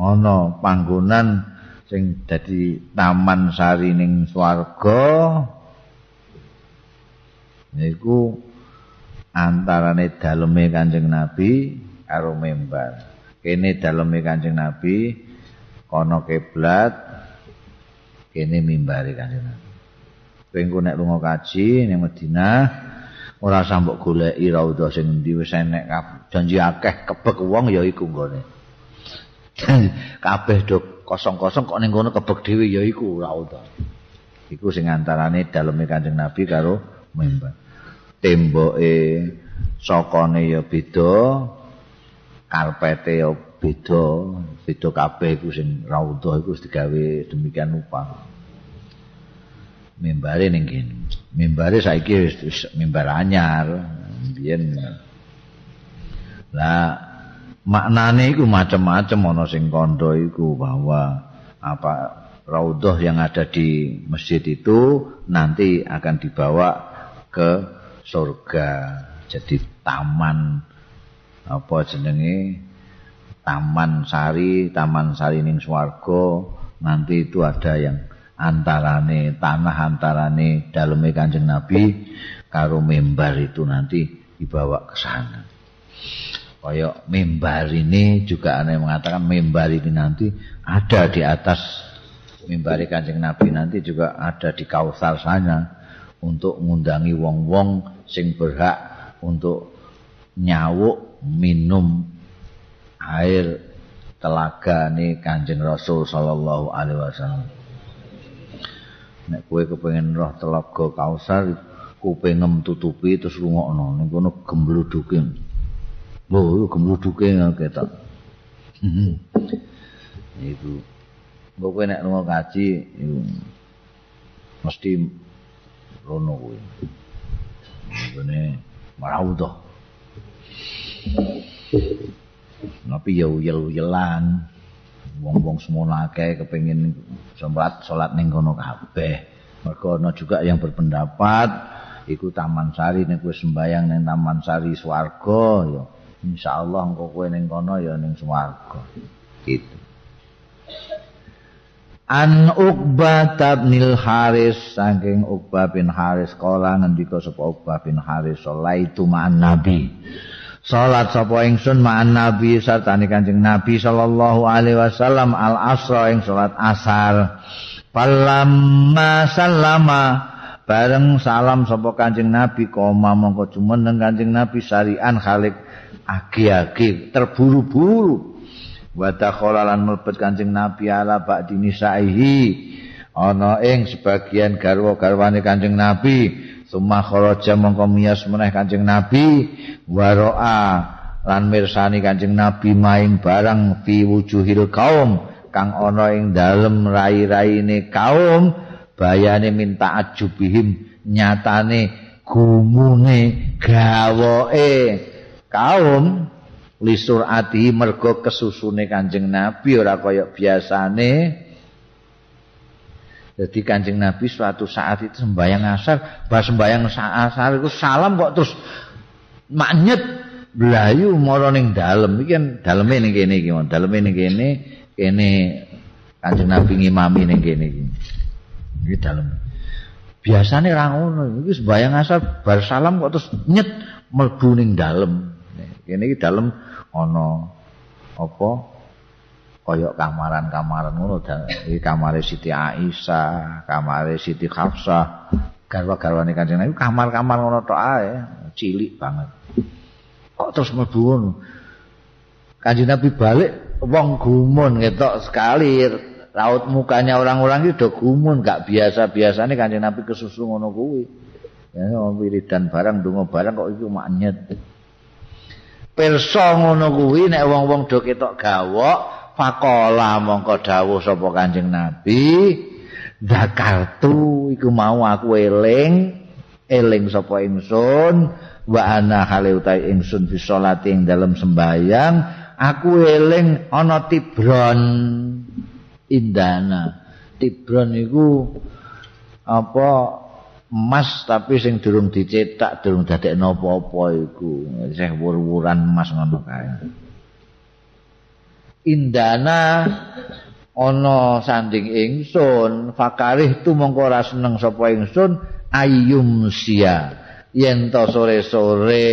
ana panggonan sing dadi taman sari ning swarga. Niku antarane daleme Kanjeng Nabi karo mimbar. Kene daleme Kanjeng Nabi kono kiblat kene mimbare kanjeng Nabi. Kowe nek lunga kaji ning Madinah ora sambok goleki raudhah sing endi wis enek janji akeh kebek wong ya iku nggone. [LAUGHS] Kabeh do kosong-kosong kok ning kono kebek dhewe ya iku raudhah. Iku sing antarane daleme Kanjeng Nabi karo mimbar. Temboke sokone ya beda, karpete ya beda, beda kabeh iku sing raudhah iku digawe demikian rupa. mimbare ning kene. Mimbare saiki wis mimbar anyar. Biyen lah maknane iku macam-macam ana sing kandha iku bahwa apa raudhah yang ada di masjid itu nanti akan dibawa ke surga. Jadi taman apa jenenge taman sari, taman sari ning swarga nanti itu ada yang antarane tanah antarane daleme Kanjeng Nabi karo mimbar itu nanti dibawa ke sana. Kaya mimbar ini juga ada yang mengatakan mimbar ini nanti ada di atas mimbar Kanjeng Nabi nanti juga ada di kausar sana untuk mengundangi wong-wong sing berhak untuk nyawuk minum air telaga nih Kanjeng Rasul sallallahu alaihi wasallam. nek kowe kepengin roh telaga kausar kupengem tutupi terus rungokno. Ning kono gembluduke. Lho gembluduke ketok iku. Mbok kowe nek lunga kaji iku mesti rono kowe. Ngene marau to Nabi ya uyel-uyelan wong-wong semono akeh kepengin salat salat ning kono kabeh. Mergo ana juga yang berpendapat iku Taman Sari nek kowe sembayang ning Taman Sari swarga ya insyaallah engko kowe ning kono ya ning swarga. Gitu. An Uqbah bin Haris saking Uqbah bin Haris kala ngendika sapa Uqbah bin Haris salaitu ma'an Nabi. Salat sapa ingsun ma'an Nabi sartane Kanjeng Nabi sallallahu alaihi wasallam al asra ing salat asar. Falamma sallama bareng salam sapa Kanjeng Nabi koma mongko jumeneng Kanjeng Nabi sarian khalik agi-agi terburu-buru. Wa dakhala lan mlebet Kanjeng Nabi ala ba'di nisaihi ana ing sebagian garwa-garwane Kanjeng Nabi Suma kharaja mongko miyas meneh Kanjeng Nabi waroa lan mirsani Kanjeng Nabi maing barang fi wujuhil kaum kang ana ing dalem rai-raine kaum bayane minta ajubihim nyatane gumune gawoe kaum lisur ati mergo kesusune Kanjeng Nabi ora kaya biasane Jadi kancing Nabi suatu saat itu sembahyang asar, bah sembahyang asar itu salam kok terus maknyet belayu moro ning dalem. Iki kan daleme ning kene iki mon. Daleme ning kene kene kancing Nabi ngimami ning kene iki. Iki dalem. Biasane ra ngono. Iki sembahyang asar bar salam kok terus nyet mlebu ning dalem. Kene iki dalem ana apa kaya kamaran-kamaran ngono iki kamare Siti Aisyah, kamare Siti Hafsah, garwa-garwane Kanjeng Nabi kamar-kamar ngono tok ae, cilik banget. Kok terus mlebu ngono? Kanjeng Nabi balik wong gumun ketok sekali raut mukanya orang-orang itu udah gumun gak biasa-biasane Kanjeng Nabi kesusu ngono kuwi. Ya wiridan barang donga barang kok iku maknyet. Perso ngono kuwi nek wong-wong do ketok gawok Fakola mongko dawuh sapa Kanjeng Nabi, "Zakartu iku mau aku eling, eling sapa ingsun wa ana hale utahe ingsun fi sholati ing dalem sembayang, aku eling ana tibron indana. Tibron iku apa emas tapi sing durung dicetak, durung dadekno apa-apa iku. Sing wur-wuran emas ngono kae. Indana ana sanding ingsun fakarih tu mongko ora seneng sapa ingsun ayum sia. Yen to sore-sore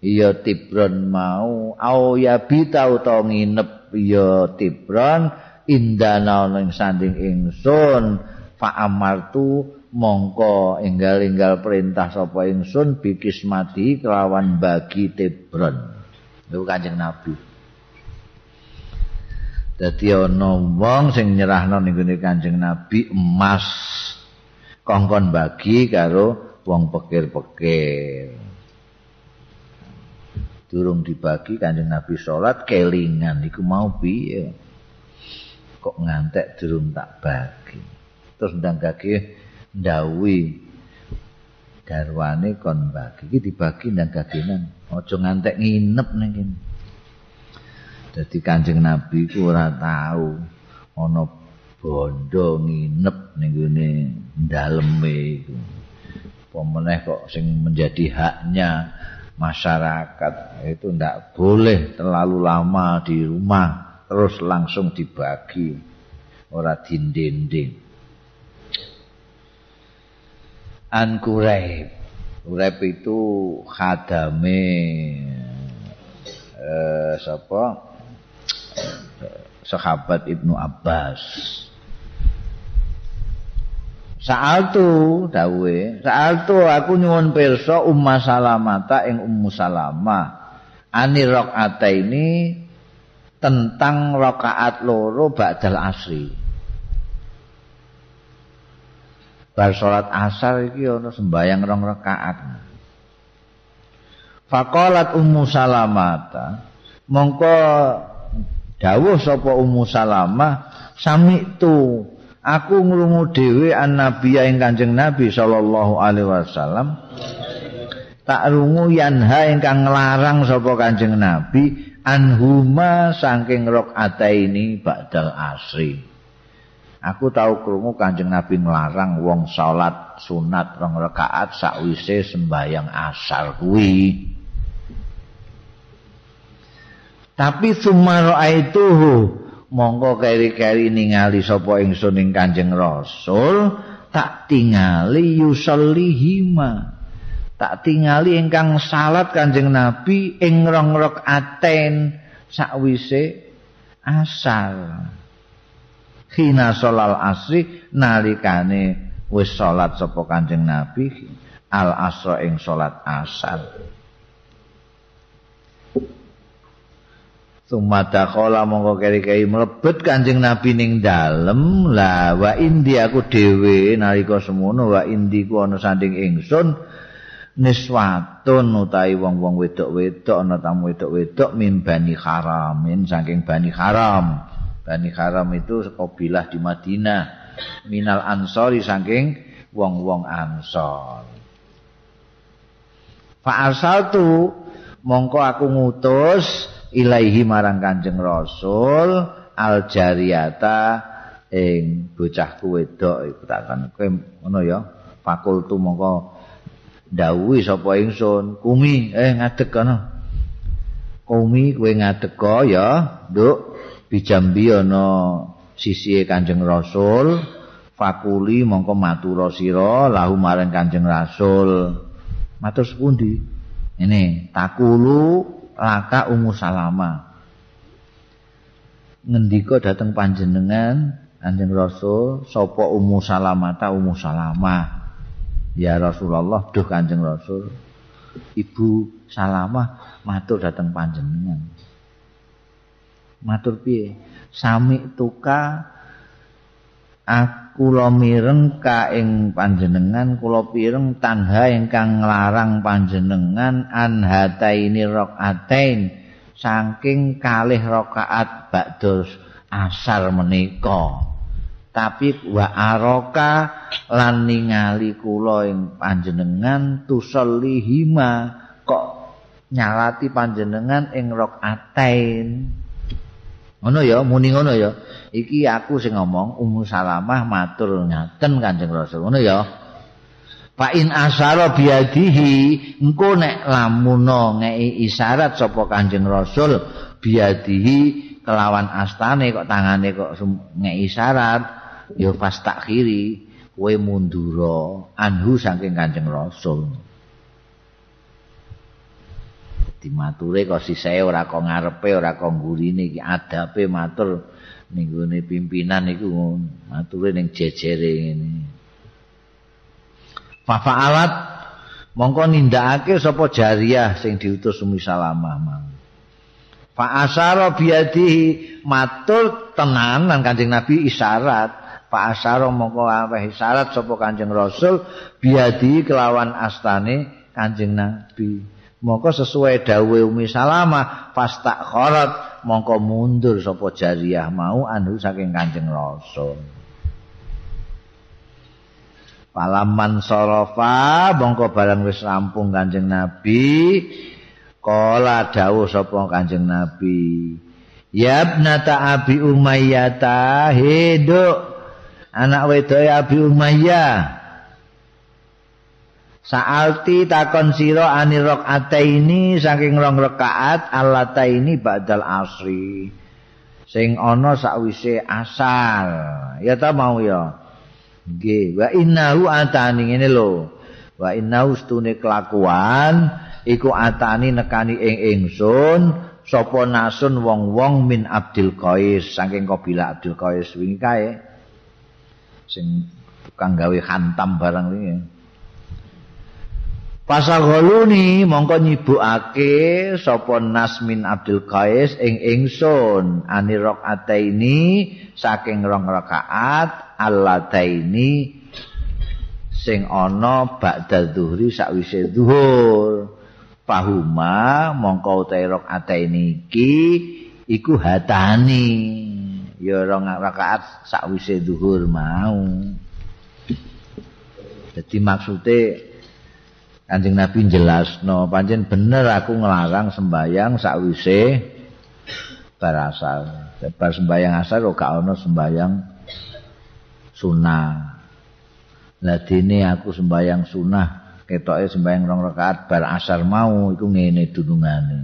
ya tibron mau. Au ya bita utawa nginep ya tibron indana ning sanding ingsun fa amartu mongko enggal-enggal perintah sapa ingsun bikis mati kelawan bagi tebron itu kanjeng nabi dadi ana wong sing nyerahno ning kanjeng nabi emas. Kongkon bagi karo wong pekir-pekir. Durung dibagi kanjeng Nabi salat kelingan. Iku mau piye? Kok ngantek durung tak bagi? Terus ndang gage ndawi. Garwane kon bagi. Iki dibagi ndang gagenan aja ngantek nginep ning kene dadi kanjeng Nabi ku ora tau ana bondo nginep ning gone daleme iku. Pemeneh kok sing menjadi haknya masyarakat itu tidak boleh terlalu lama di rumah terus langsung dibagi ora dindinding an kuraib kuraib itu khadame eh, siapa sahabat ibnu abbas Sa'altu dawe, sa'altu aku nyuwun pirsa Umma Salamata ing Ummu Salamah. Ani rakaat ini tentang rakaat loro ba'dal asri. Bar salat asar iki ana sembayang rong rakaat. Faqalat Ummu Salamata, mongko dawuh sapa Ummu Salamah, sami tu aku ngrungu dhewe annabi ing Kanjeng Nabi sallallahu alaihi wasallam. Tak rungu yanha ingkang nglarang sapa Kanjeng Nabi anhuma saking rakaat ini ba'dal asri. Aku tahu krungu Kanjeng Nabi nglarang wong salat sunat rong rakaat sakwise sembayang asar kuwi tapi sumaro aituhu. Mongko keri-keri ningali sapa ingsun ing Kanjeng Rasul tak tingali yusallihima. Tak tingali ingkang salat Kanjeng Nabi ing rong rakaaten sakwise asar. Khina sholal asri nalikane wis salat sapa Kanjeng Nabi al asra ing salat asar Sumada kola mongko keri-keri melebet kanjeng Nabi ning dalem. Lah wa indi aku dhewe nalika semono wa indi ku ana sanding ingsun. Niswatun utawi wong-wong wedok-wedok ana tamu wedok-wedok min bani haramin saking bani haram. Bani haram itu kabilah di Madinah. Minal ansori saking wong-wong ansor. Fa asaltu mongko aku ngutus ilaihi marang Kanjeng Rasul al jariyata ing bocah wedok iku takon kowe ngono ya fakultu mongko dawuhi sapa ingsun. Kumi eh ngadeg kana kumi kowe ngadeg ya nduk. Bijambi ana sisi Kanjeng Rasul fakuli mongko matur sira lahu marang Kanjeng Rasul. Matur sepundi ini takulu laka Ummu Salama. Ngendika dateng panjenengan Kanjeng Rasul, sapa Ummu Salama ta Ummu Salama. Ya Rasulullah, duh Kanjeng Rasul. Ibu Salama matur dateng panjenengan. Matur piye? Sami tuka kula mireng ka ing panjenengan kula pireng tanha ingkang nglarang panjenengan an hataini rakaatain saking kalih rakaat ba'da asar menika. Tapi wa araka lan ningali kula ing panjenengan tusallihima kok nyalati panjenengan ing rakaatain ngono ya muni ngono ya. Iki aku sing ngomong Ummu Salamah matur ngaten Kanjeng Rasul. Ngono ya. Fa in asara biadihi engko nek lamuno ngei isyarat sapa Kanjeng Rasul biadihi kelawan astane kok tangane kok ngei isyarat ya pas takhiri kowe mundura anhu saking Kanjeng Rasul Dadi mature kok sisih ora kok ngarepe ora kok nggurine iki adabe matur ning pimpinan iku mature ning jejere ngene. Fafa'alat mongko nindakake sapa jariah sing diutus Umi Salamah mang. Fa asyara biadihi matur tenanan Kanjeng Nabi isyarat. Fa asyara mongko aweh isyarat sapa Kanjeng Rasul biadihi kelawan astane Kanjeng Nabi. Mongko sesuai dawuh Umi Salamah tak khorat mongko mundur sapa jariah mau anu saking Kanjeng Rasul. Palaman sorofa mongko barang wis rampung Kanjeng Nabi. Kala dawuh sapa Kanjeng Nabi Yabnata Abi Umayyah hidup anak wedok Abi Umayyah Sa'alti takon sira ani ini saking rong rakaat ini ba'dal asri. Sing ana sakwise asal. Ya ta mau ya. Nggih, wa innahu atani ngene lho. Wa innahu stune kelakuan iku atani nekani ing ingsun sapa nasun wong-wong min Abdul Qais saking kabilah Abdul Qais wingi kae. Sing tukang gawe hantam barang wingi. Pasagoluni mongko nyibukake sapa Nasmin Abdul Qais ing ingsun. Ani rakaataini saking rong rakaat allataini sing ana ba'da zuhri sakwise zuhur. Pahuma mongko utahe rakaataini iki iku hatani. Ya rong rakaat sakwise zuhur mau. Jadi maksudnya Kanjeng Nabi jelasno, pancen bener aku ngelarang sembayang sakwise barasal. Bar sembayang asar kok gak ono sembayang sunah. Lah dene aku sembayang sunah, ketoke sembayang rong rakaat bar asar mau iku ngene dunungane.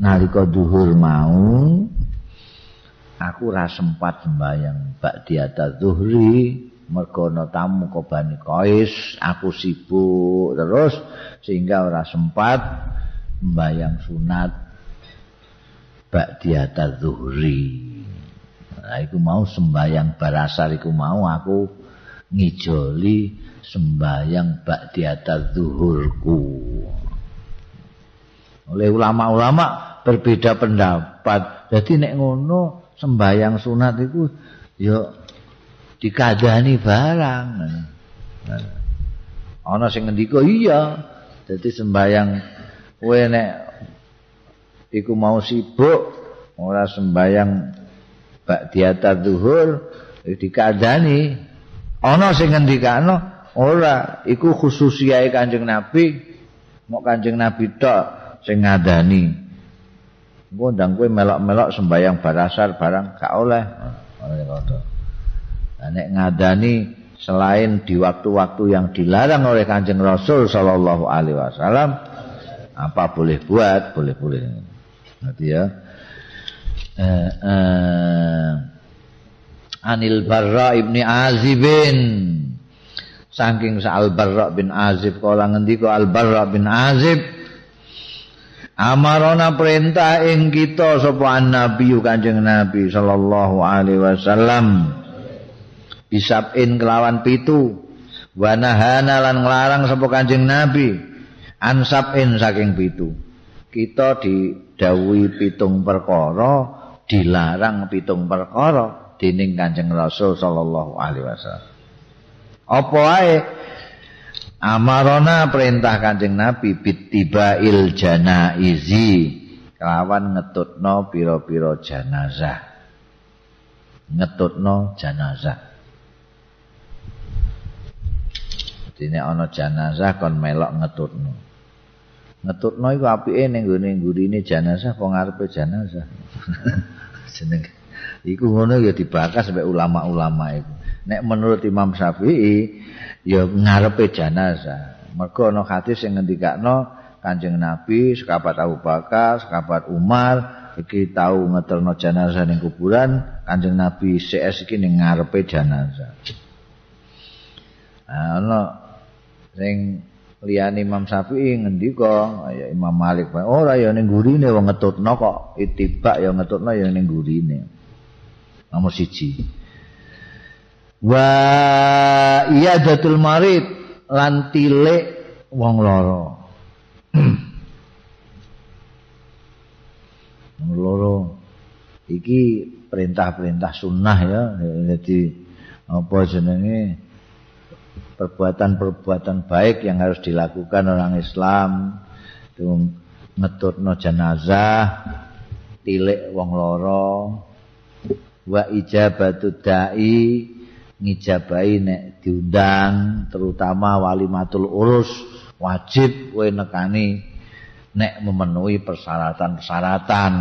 Nalika duhur mau aku ora sempat sembayang bak diata zuhri mergo ana tamu kobani kois aku sibuk terus sehingga ora sempat membayang sunat bak diata zuhri. Nah itu mau sembayang barasar itu mau aku ngijoli sembayang bak diata zuhurku. Oleh ulama-ulama berbeda pendapat. Jadi nek ngono sembayang sunat itu ya dikadani barang. Ana sing ngendika iya. Dadi sembayang kowe nek iku mau sibuk ora sembayang bak diata zuhur dikadani. Ana sing ngendikano ora iku khususiae Kanjeng Nabi. Mok Kanjeng Nabi tok sing. Engko ndang kowe melok-melok sembayang barasar barang gak oleh. Oleh nek ngadani selain di waktu-waktu yang dilarang oleh Kanjeng Rasul sallallahu alaihi wasallam apa boleh buat? Boleh boleh nanti ya? Eh, eh, Anil Barra ibni Azibin. Saking Al Barra bin Azib kala ngendika Al Barra bin Azib Amarona perintah ing kita sapa Nabi Kanjeng Nabi sallallahu alaihi wasallam bisabin kelawan pitu. Wa nahana lan nglarang sapa kanjeng nabi. Ansabin saking pitu. Kita didhawuhi pitung perkara dilarang pitung perkara dening kanjeng rasul sallallahu alaihi wasallam. Apa wae? Amarona perintah kanjeng nabi bitibail janaizi. Kelawan ngetutno pira-pira jenazah. Ngetutno jenazah Dene ana jenazah kon melok ngetutno. Ngetutno iku apike ning gone ngurine jenazah kok ngarepe jenazah. [LAUGHS] Jeneng iku ngono ya dibakas sampai ulama-ulama iku. Nek menurut Imam Syafi'i ya ngarepe jenazah. Mergo ana hadis sing ngendikakno Kanjeng Nabi, sekabat Abu Bakar, sekabat Umar iki tau ngeterno jenazah ning kuburan, Kanjeng Nabi CS iki ning ngarepe jenazah. Ana sing liyane Imam Syafi'i ngendika ya Imam Malik ora ya ning gurine wong ngetutno kok. Itibak ya ngetutno ya ning gurine. Nomor siji. Wa iyadatul marid lan tilik wong [CLEARS THROAT] wong lara. Iki perintah-perintah sunnah ya. Jadi apa jenenge perbuatan-perbuatan baik yang harus dilakukan orang Islam. Itu jenazah tilik wong loro. Wa ijabatu dai ngijabai nek diundang terutama wali matul urus wajib kowe nekani nek memenuhi persyaratan-persyaratan.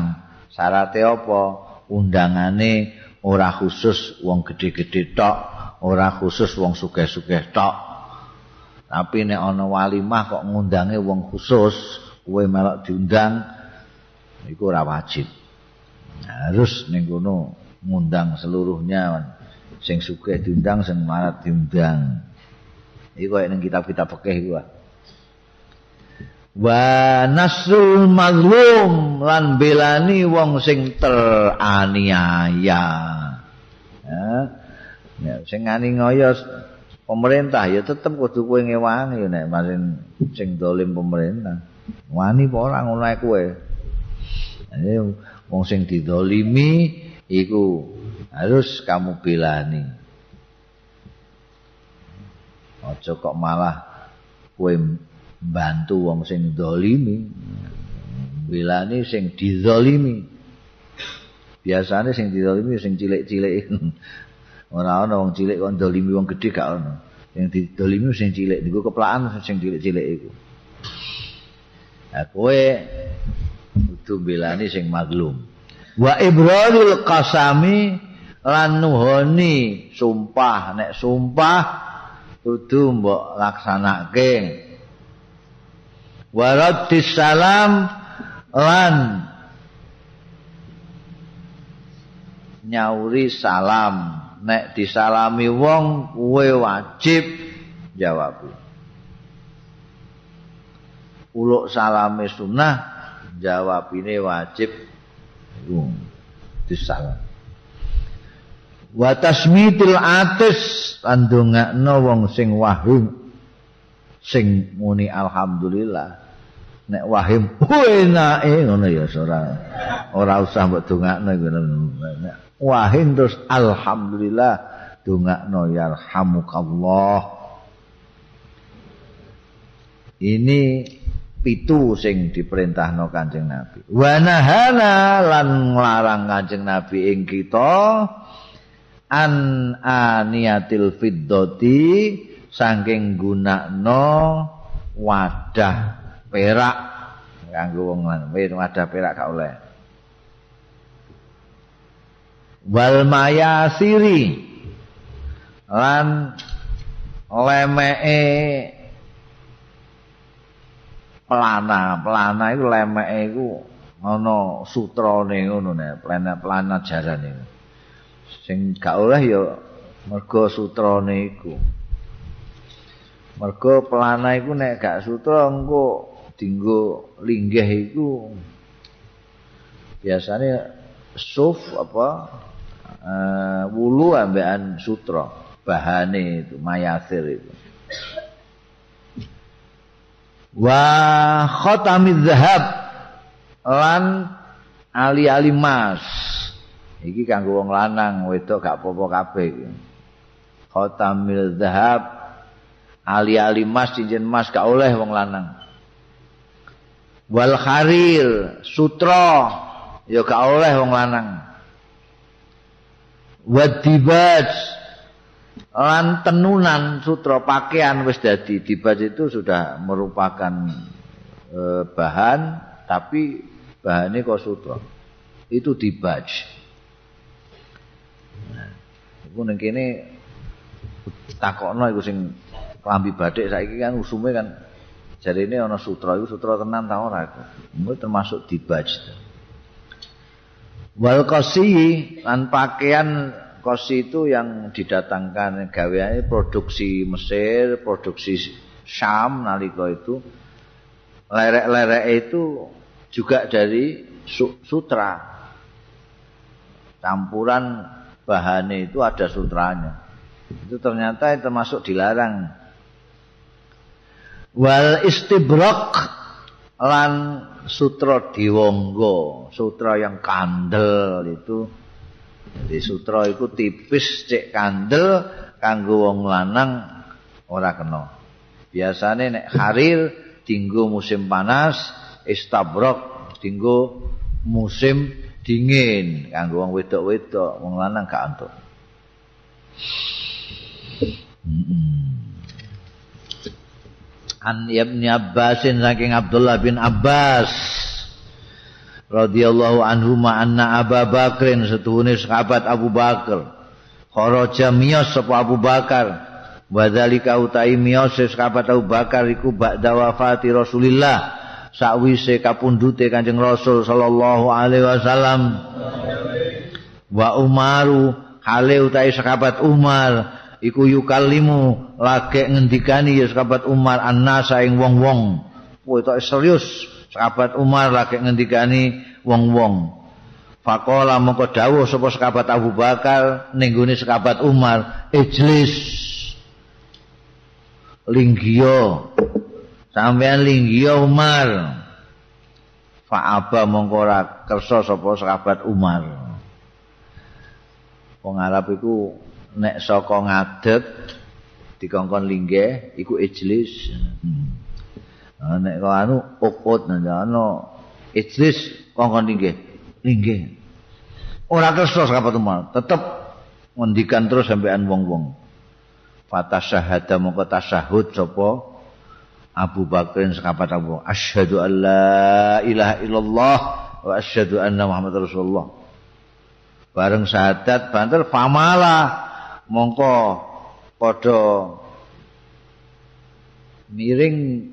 Syaratnya apa? Undangane ora khusus wong gede-gede tok ora khusus wong sugih-sugih tok. Tapi nek ana walimah kok ngundange wong khusus, kowe melok diundang iku ora wajib. Harus ning kono ngundang seluruhnya sing sugih diundang sing marat diundang. Iku koyo ning kitab-kitab fikih iku. Wa nasrul mazlum lan belani wong sing teraniaya. Ya. Ya, sing ngani ngoyo pemerintah ya tetep kudu kowe ngewangi nek marin sing dolim pemerintah. Wani apa ora ngono ae kowe. Ini wong sing didolimi iku harus kamu belani. Aja kok malah kowe bantu wong sing dolimi. Belani sing didolimi. Biasanya sing didolimi sing cilik-cilik. Ora ana wong cilik kok ndolimi wong gedhe gak ana sing didolimi sing cilik niku keplakan sing cilik-cilik iku. Nah kowe kudu belani sing maglum. Wa ibrarul qasami lan nuhoni sumpah. Nek sumpah kudu mbok laksanake wa raddis salam lan nyauri salam nek disalami wong kuwe wajib jawab. Uluk salame sunnah jawab ini wajib um, disalam. Wa tasmitil atis andongakno wong sing wahim sing muni alhamdulillah nek wahim enake ngono ya ora ora usah mbok dongakno ngono wahin terus alhamdulillah dongakno yarhamukallah ini pitu sing diperintahno Kanjeng Nabi. Wa nahana lan nglarang Kanjeng Nabi ing kita an aniyatil fiddati saking gunakno wadah perak kanggo wong lanang wadah perak gak oleh. Wal mayasiri. Lan lemeke pelana. Pelana iku lemeke iku ana sutrane ngono nek pelana pelana jaran iku sing gak oleh ya mergo sutrane iku. Mergo pelana iku nek gak sutra engko dinggo linggih iku. Biasanya suf apa uh, wulu ambekan sutra bahane itu mayasir itu. Wa khatamiz zahab lan ali-ali mas. Iki kanggo wong lanang wedok gak apa-apa kabeh iki. Khatamil zahab ali-ali mas cincin mas gak oleh wong lanang. Wal kharir sutra ya gak oleh wong lanang wadibaj. Lan tenunan sutra pakaian wis dadi. Dibaj itu sudah merupakan e, bahan tapi bahannya kok sutra. Itu dibaj. Nah, iku ning kene takokno iku sing klambi batik saiki kan usume kan jadi ini ana sutra itu sutra tenan ta ora iku? Termasuk dibaj wal qasi lan pakaian qasi itu yang didatangkan gaweane produksi Mesir, produksi Syam nalika itu. Lerek-lerek itu juga dari sutra. Campuran bahannya itu ada sutranya. Itu ternyata termasuk dilarang. Wal istibrok lan sutra diwonggo sutra yang kandel itu. Jadi sutra itu tipis cek kandel kanggo wong lanang ora kena. Biasane nek harir dinggo musim panas istabrok dinggo musim dingin. Kanggo wong wedok-wedok wong lanang gak antuk An Ibn Abbasin saking Abdullah bin Abbas radhiyallahu anhu ma anna Abu Bakrin setuhune sahabat Abu Bakar. Kharaja miyas sapa Abu Bakar. Wadzalika utai miyas sahabat Abu Bakar iku ba'da wafati Rasulillah sakwise kapundhute Kanjeng Rasul sallallahu alaihi wasallam. Wa Umaru hale utai sahabat Umar iku yukallimu lagi ngendikani ya sahabat Umar annasa ing wong-wong. Kowe tok serius sahabat Umar lagi ngendikani wong-wong. Faqala mongko dawuh sapa sahabat Abu Bakar ning gone sahabat Umar, ijlis. Linggio. Sampean linggio Umar. Fa'aba mongko ora kersa sapa sahabat Umar. Wong Arab iku nek saka ngadeg dikongkon linggih iku ijlis. Hmm. nek kok anu ukut ana ijlis kongkon linggih. Linggih. Ora kersa sahabat umar tetep ngendikan terus sampean wong-wong. Fata syahada mongko tasyahud sapa Abu Bakar sahabat Abu asyhadu alla ilaha illallah wa asyhadu anna Muhammad Rasulullah. Bareng syahadat banter famala mongko padha miring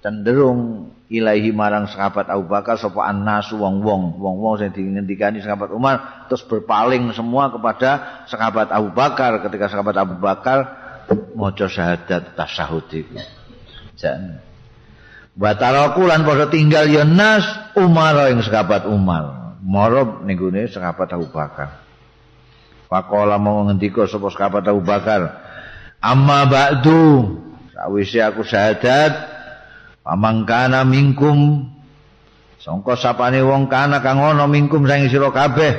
cenderung ilahi marang sahabat Abu Bakar sapa annas wong-wong. Wong-wong sing dingendikani sahabat Umar terus berpaling semua kepada sahabat Abu Bakar. Ketika sahabat Abu Bakar maca syahadat tasyahud iku. Jan. Bataraku lan padha tinggal ya nas Umar yang sahabat Umar. Marab ning sahabat Abu Bakar Pakola mau ngendika sapa sahabat Abu Bakar. Amma ba'du. Sawise aku syahadat pamangkana minkum sangka sapane wong kana kang ana minkum sing sira kabeh.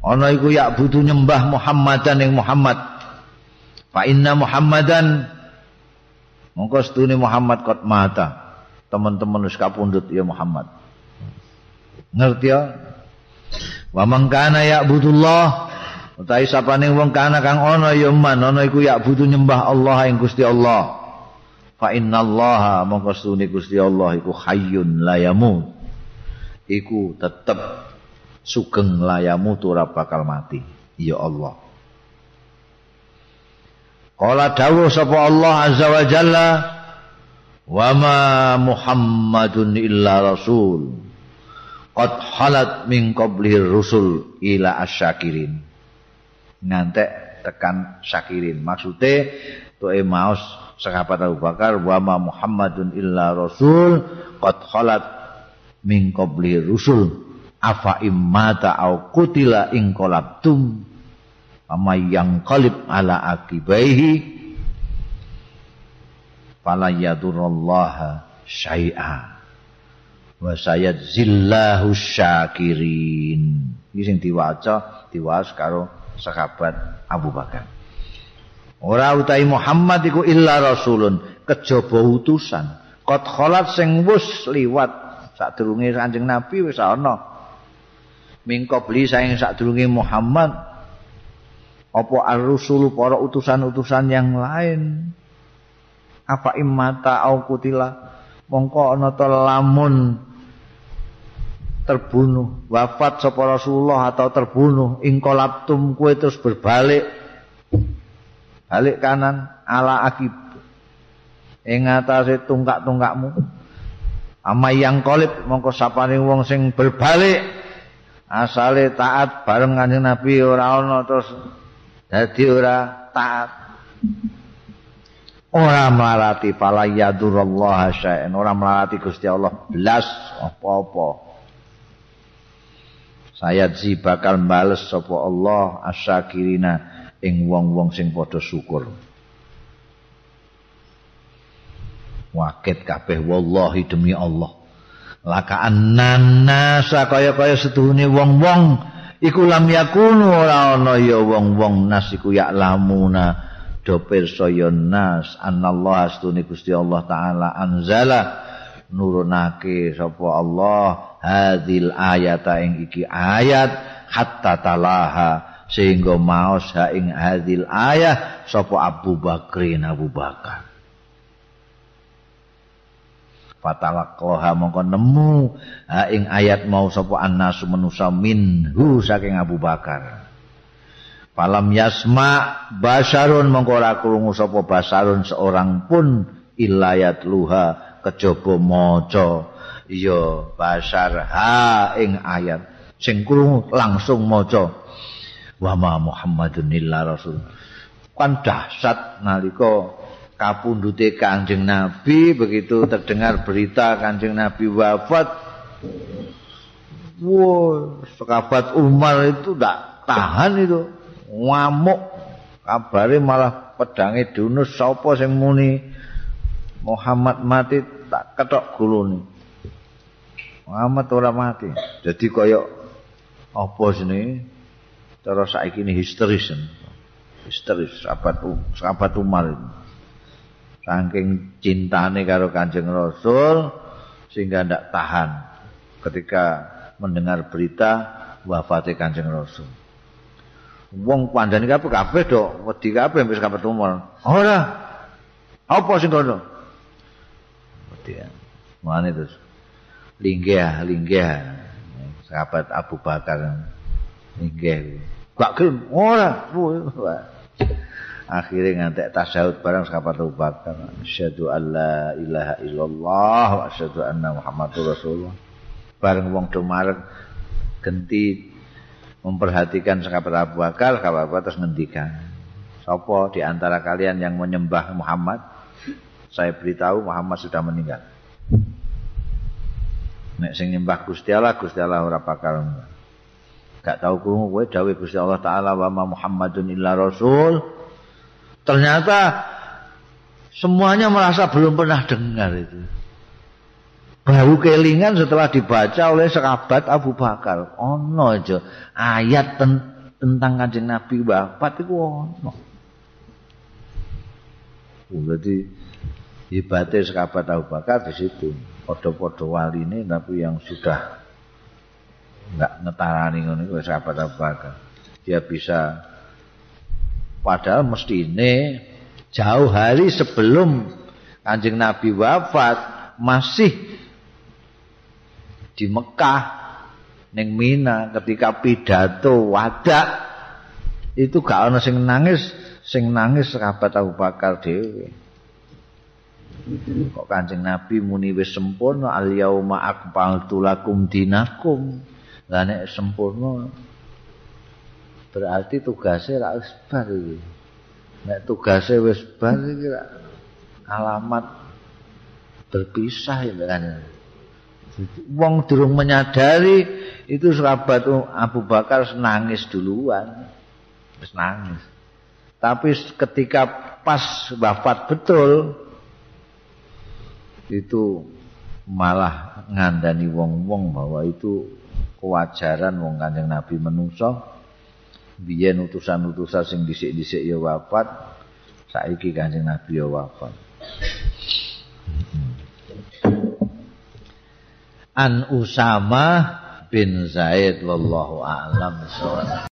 Ana iku ya butuh nyembah Muhammadan ing Muhammad. Fa inna Muhammadan mongko setune Muhammad kot mata. Teman-teman wis kapundhut ya Muhammad. Ngerti ya? Wa mangkana ya budullah Utawi sapane wong kana kang ana ya man ana iku ya butuh nyembah Allah ing Gusti Allah. Fa innallaha mongko stune Gusti Allah iku hayyun la yamut. Iku tetep sugeng layamu ora bakal mati. Ya Allah. Qala dawuh sapa Allah azza wa jalla wa ma Muhammadun illa rasul qad halat min qablihi rusul ila asyakirin ngantek tekan syakirin maksude tuh maus sahabat Abu Bakar wa ma Muhammadun illa rasul qad khalat min qabli rusul. Afa immata au kutila in qalabtum ama yang qalib ala akibaihi fala yadurrallaha syai'a wa sayadzillahu syakirin. Iki sing diwaca diwaos karo sahabat Abu Bakar. Ora utahi Muhammad iku illa rasulun, kejaba utusan. Qad khalat sing wis liwat sadurunge Kanjeng Nabi wis ana. Mingko beli saing sadurunge Muhammad apa ar-rusul para utusan-utusan yang lain. Apa imata au kutila mongko ana lamun terbunuh wafat sapa Rasulullah atau terbunuh ingkolaptum kue terus berbalik balik kanan ala akib. Ing atase tungkak-tungkakmu. Ama yang kolip mongko sapane wong sing berbalik asale taat bareng kanjeng Nabi ora ana terus dadi ora taat. Ora melarati fala yadurullah syai'an. Ora melarati Gusti Allah. Blas apa-apa saya zi bakal bales sapa Allah asyakirina ing wong-wong sing padha syukur. Wakit kabeh wallahi demi Allah. Laka annana kaya-kaya setuhune wong-wong iku lam yakunu ora ana ya wong-wong nas iku ya lamuna. Do pirsa ya nas anallahu astune Gusti Allah taala anzala nurunake sapa Allah hadil ayata ing iki ayat hatta talaha. Sehingga maos ha ing hadil ayat sapa Abu Bakrin Abu Bakar. Fatalaqaha mongko nemu ha ing ayat mau sapa annasu manusa minhu saking Abu Bakar. Falam yasma basarun mongko ora krungu sapa basarun seorang pun ilayat luha kejaba maca. Ya basar. Ha ing ayat. Sing krungu langsung maca. Wa ma muhammadun illa rasul. Kan dahsyat nalika kapundhute kanjeng nabi begitu terdengar berita kanjeng nabi wafat. Wow sekabat umar itu ndak tahan itu. Ngamuk. Kabare malah pedange dunus sapa sing muni Muhammad mati tak ketok gulune Muhammad ora mati. Jadi kaya apa sini? Cara saiki ini histeris. Histeris sahabat sahabat Umar itu. Saking cintane karo Kanjeng Rasul sehingga ndak tahan ketika mendengar berita wafatnya Kanjeng Rasul. Wong pandani kabeh kabeh dok wedi kabeh wis sahabat Umar. Ora. Apa sing kono? Wedi. Mane terus. linggah linggah sahabat Abu Bakar linggah gak gelem ora. Akhirnya ngantek tasawuf bareng sahabat Abu Bakar. Asyhadu alla ilaha illallah wa asyhadu anna muhammadur rasulullah. Bareng wong do genti memperhatikan sahabat Abu Bakar sahabat Abu Bakar terus ngendikan sapa di antara kalian yang menyembah Muhammad saya beritahu Muhammad sudah meninggal. Nek sing nyembah Gusti Allah Gusti Allah ora bakal gak tau krungu kowe dawuh Gusti Allah taala wa Muhammadun illa rasul. Ternyata semuanya merasa belum pernah dengar itu. Baru kelingan setelah dibaca oleh sahabat Abu Bakar. Ono aja. Ayat ten tentang kanjeng Nabi wafat itu ono. Berarti hebatnya sahabat Abu Bakar di situ podo-podo wali ini tapi yang sudah nggak ngetarani ngono itu sahabat Abu Bakar. Dia bisa padahal mesti ini jauh hari sebelum Kanjeng Nabi wafat masih di Mekah ning Mina ketika pidato wadak itu gak ana sing nangis sing nangis sahabat Abu Bakar dhewe kok Kanjeng Nabi muni wis sempurna? Al yauma akmaltu lakum dinakum. Lah nek sempurna berarti tugasnya ra wis bar iki. Nek tugasnya wis bar iki alamat berpisah ya kan? Wong durung menyadari itu sahabat Abu Bakar nangis duluan. Wis nangis. Tapi ketika pas wafat betul itu malah ngandani wong-wong bahwa itu kewajaran wong Kanjeng Nabi menungso. Biyen utusan-utusan sing dhisik-dhisik ya wafat saiki Kanjeng Nabi ya wafat. An Usama bin Zaid wallahu a'lam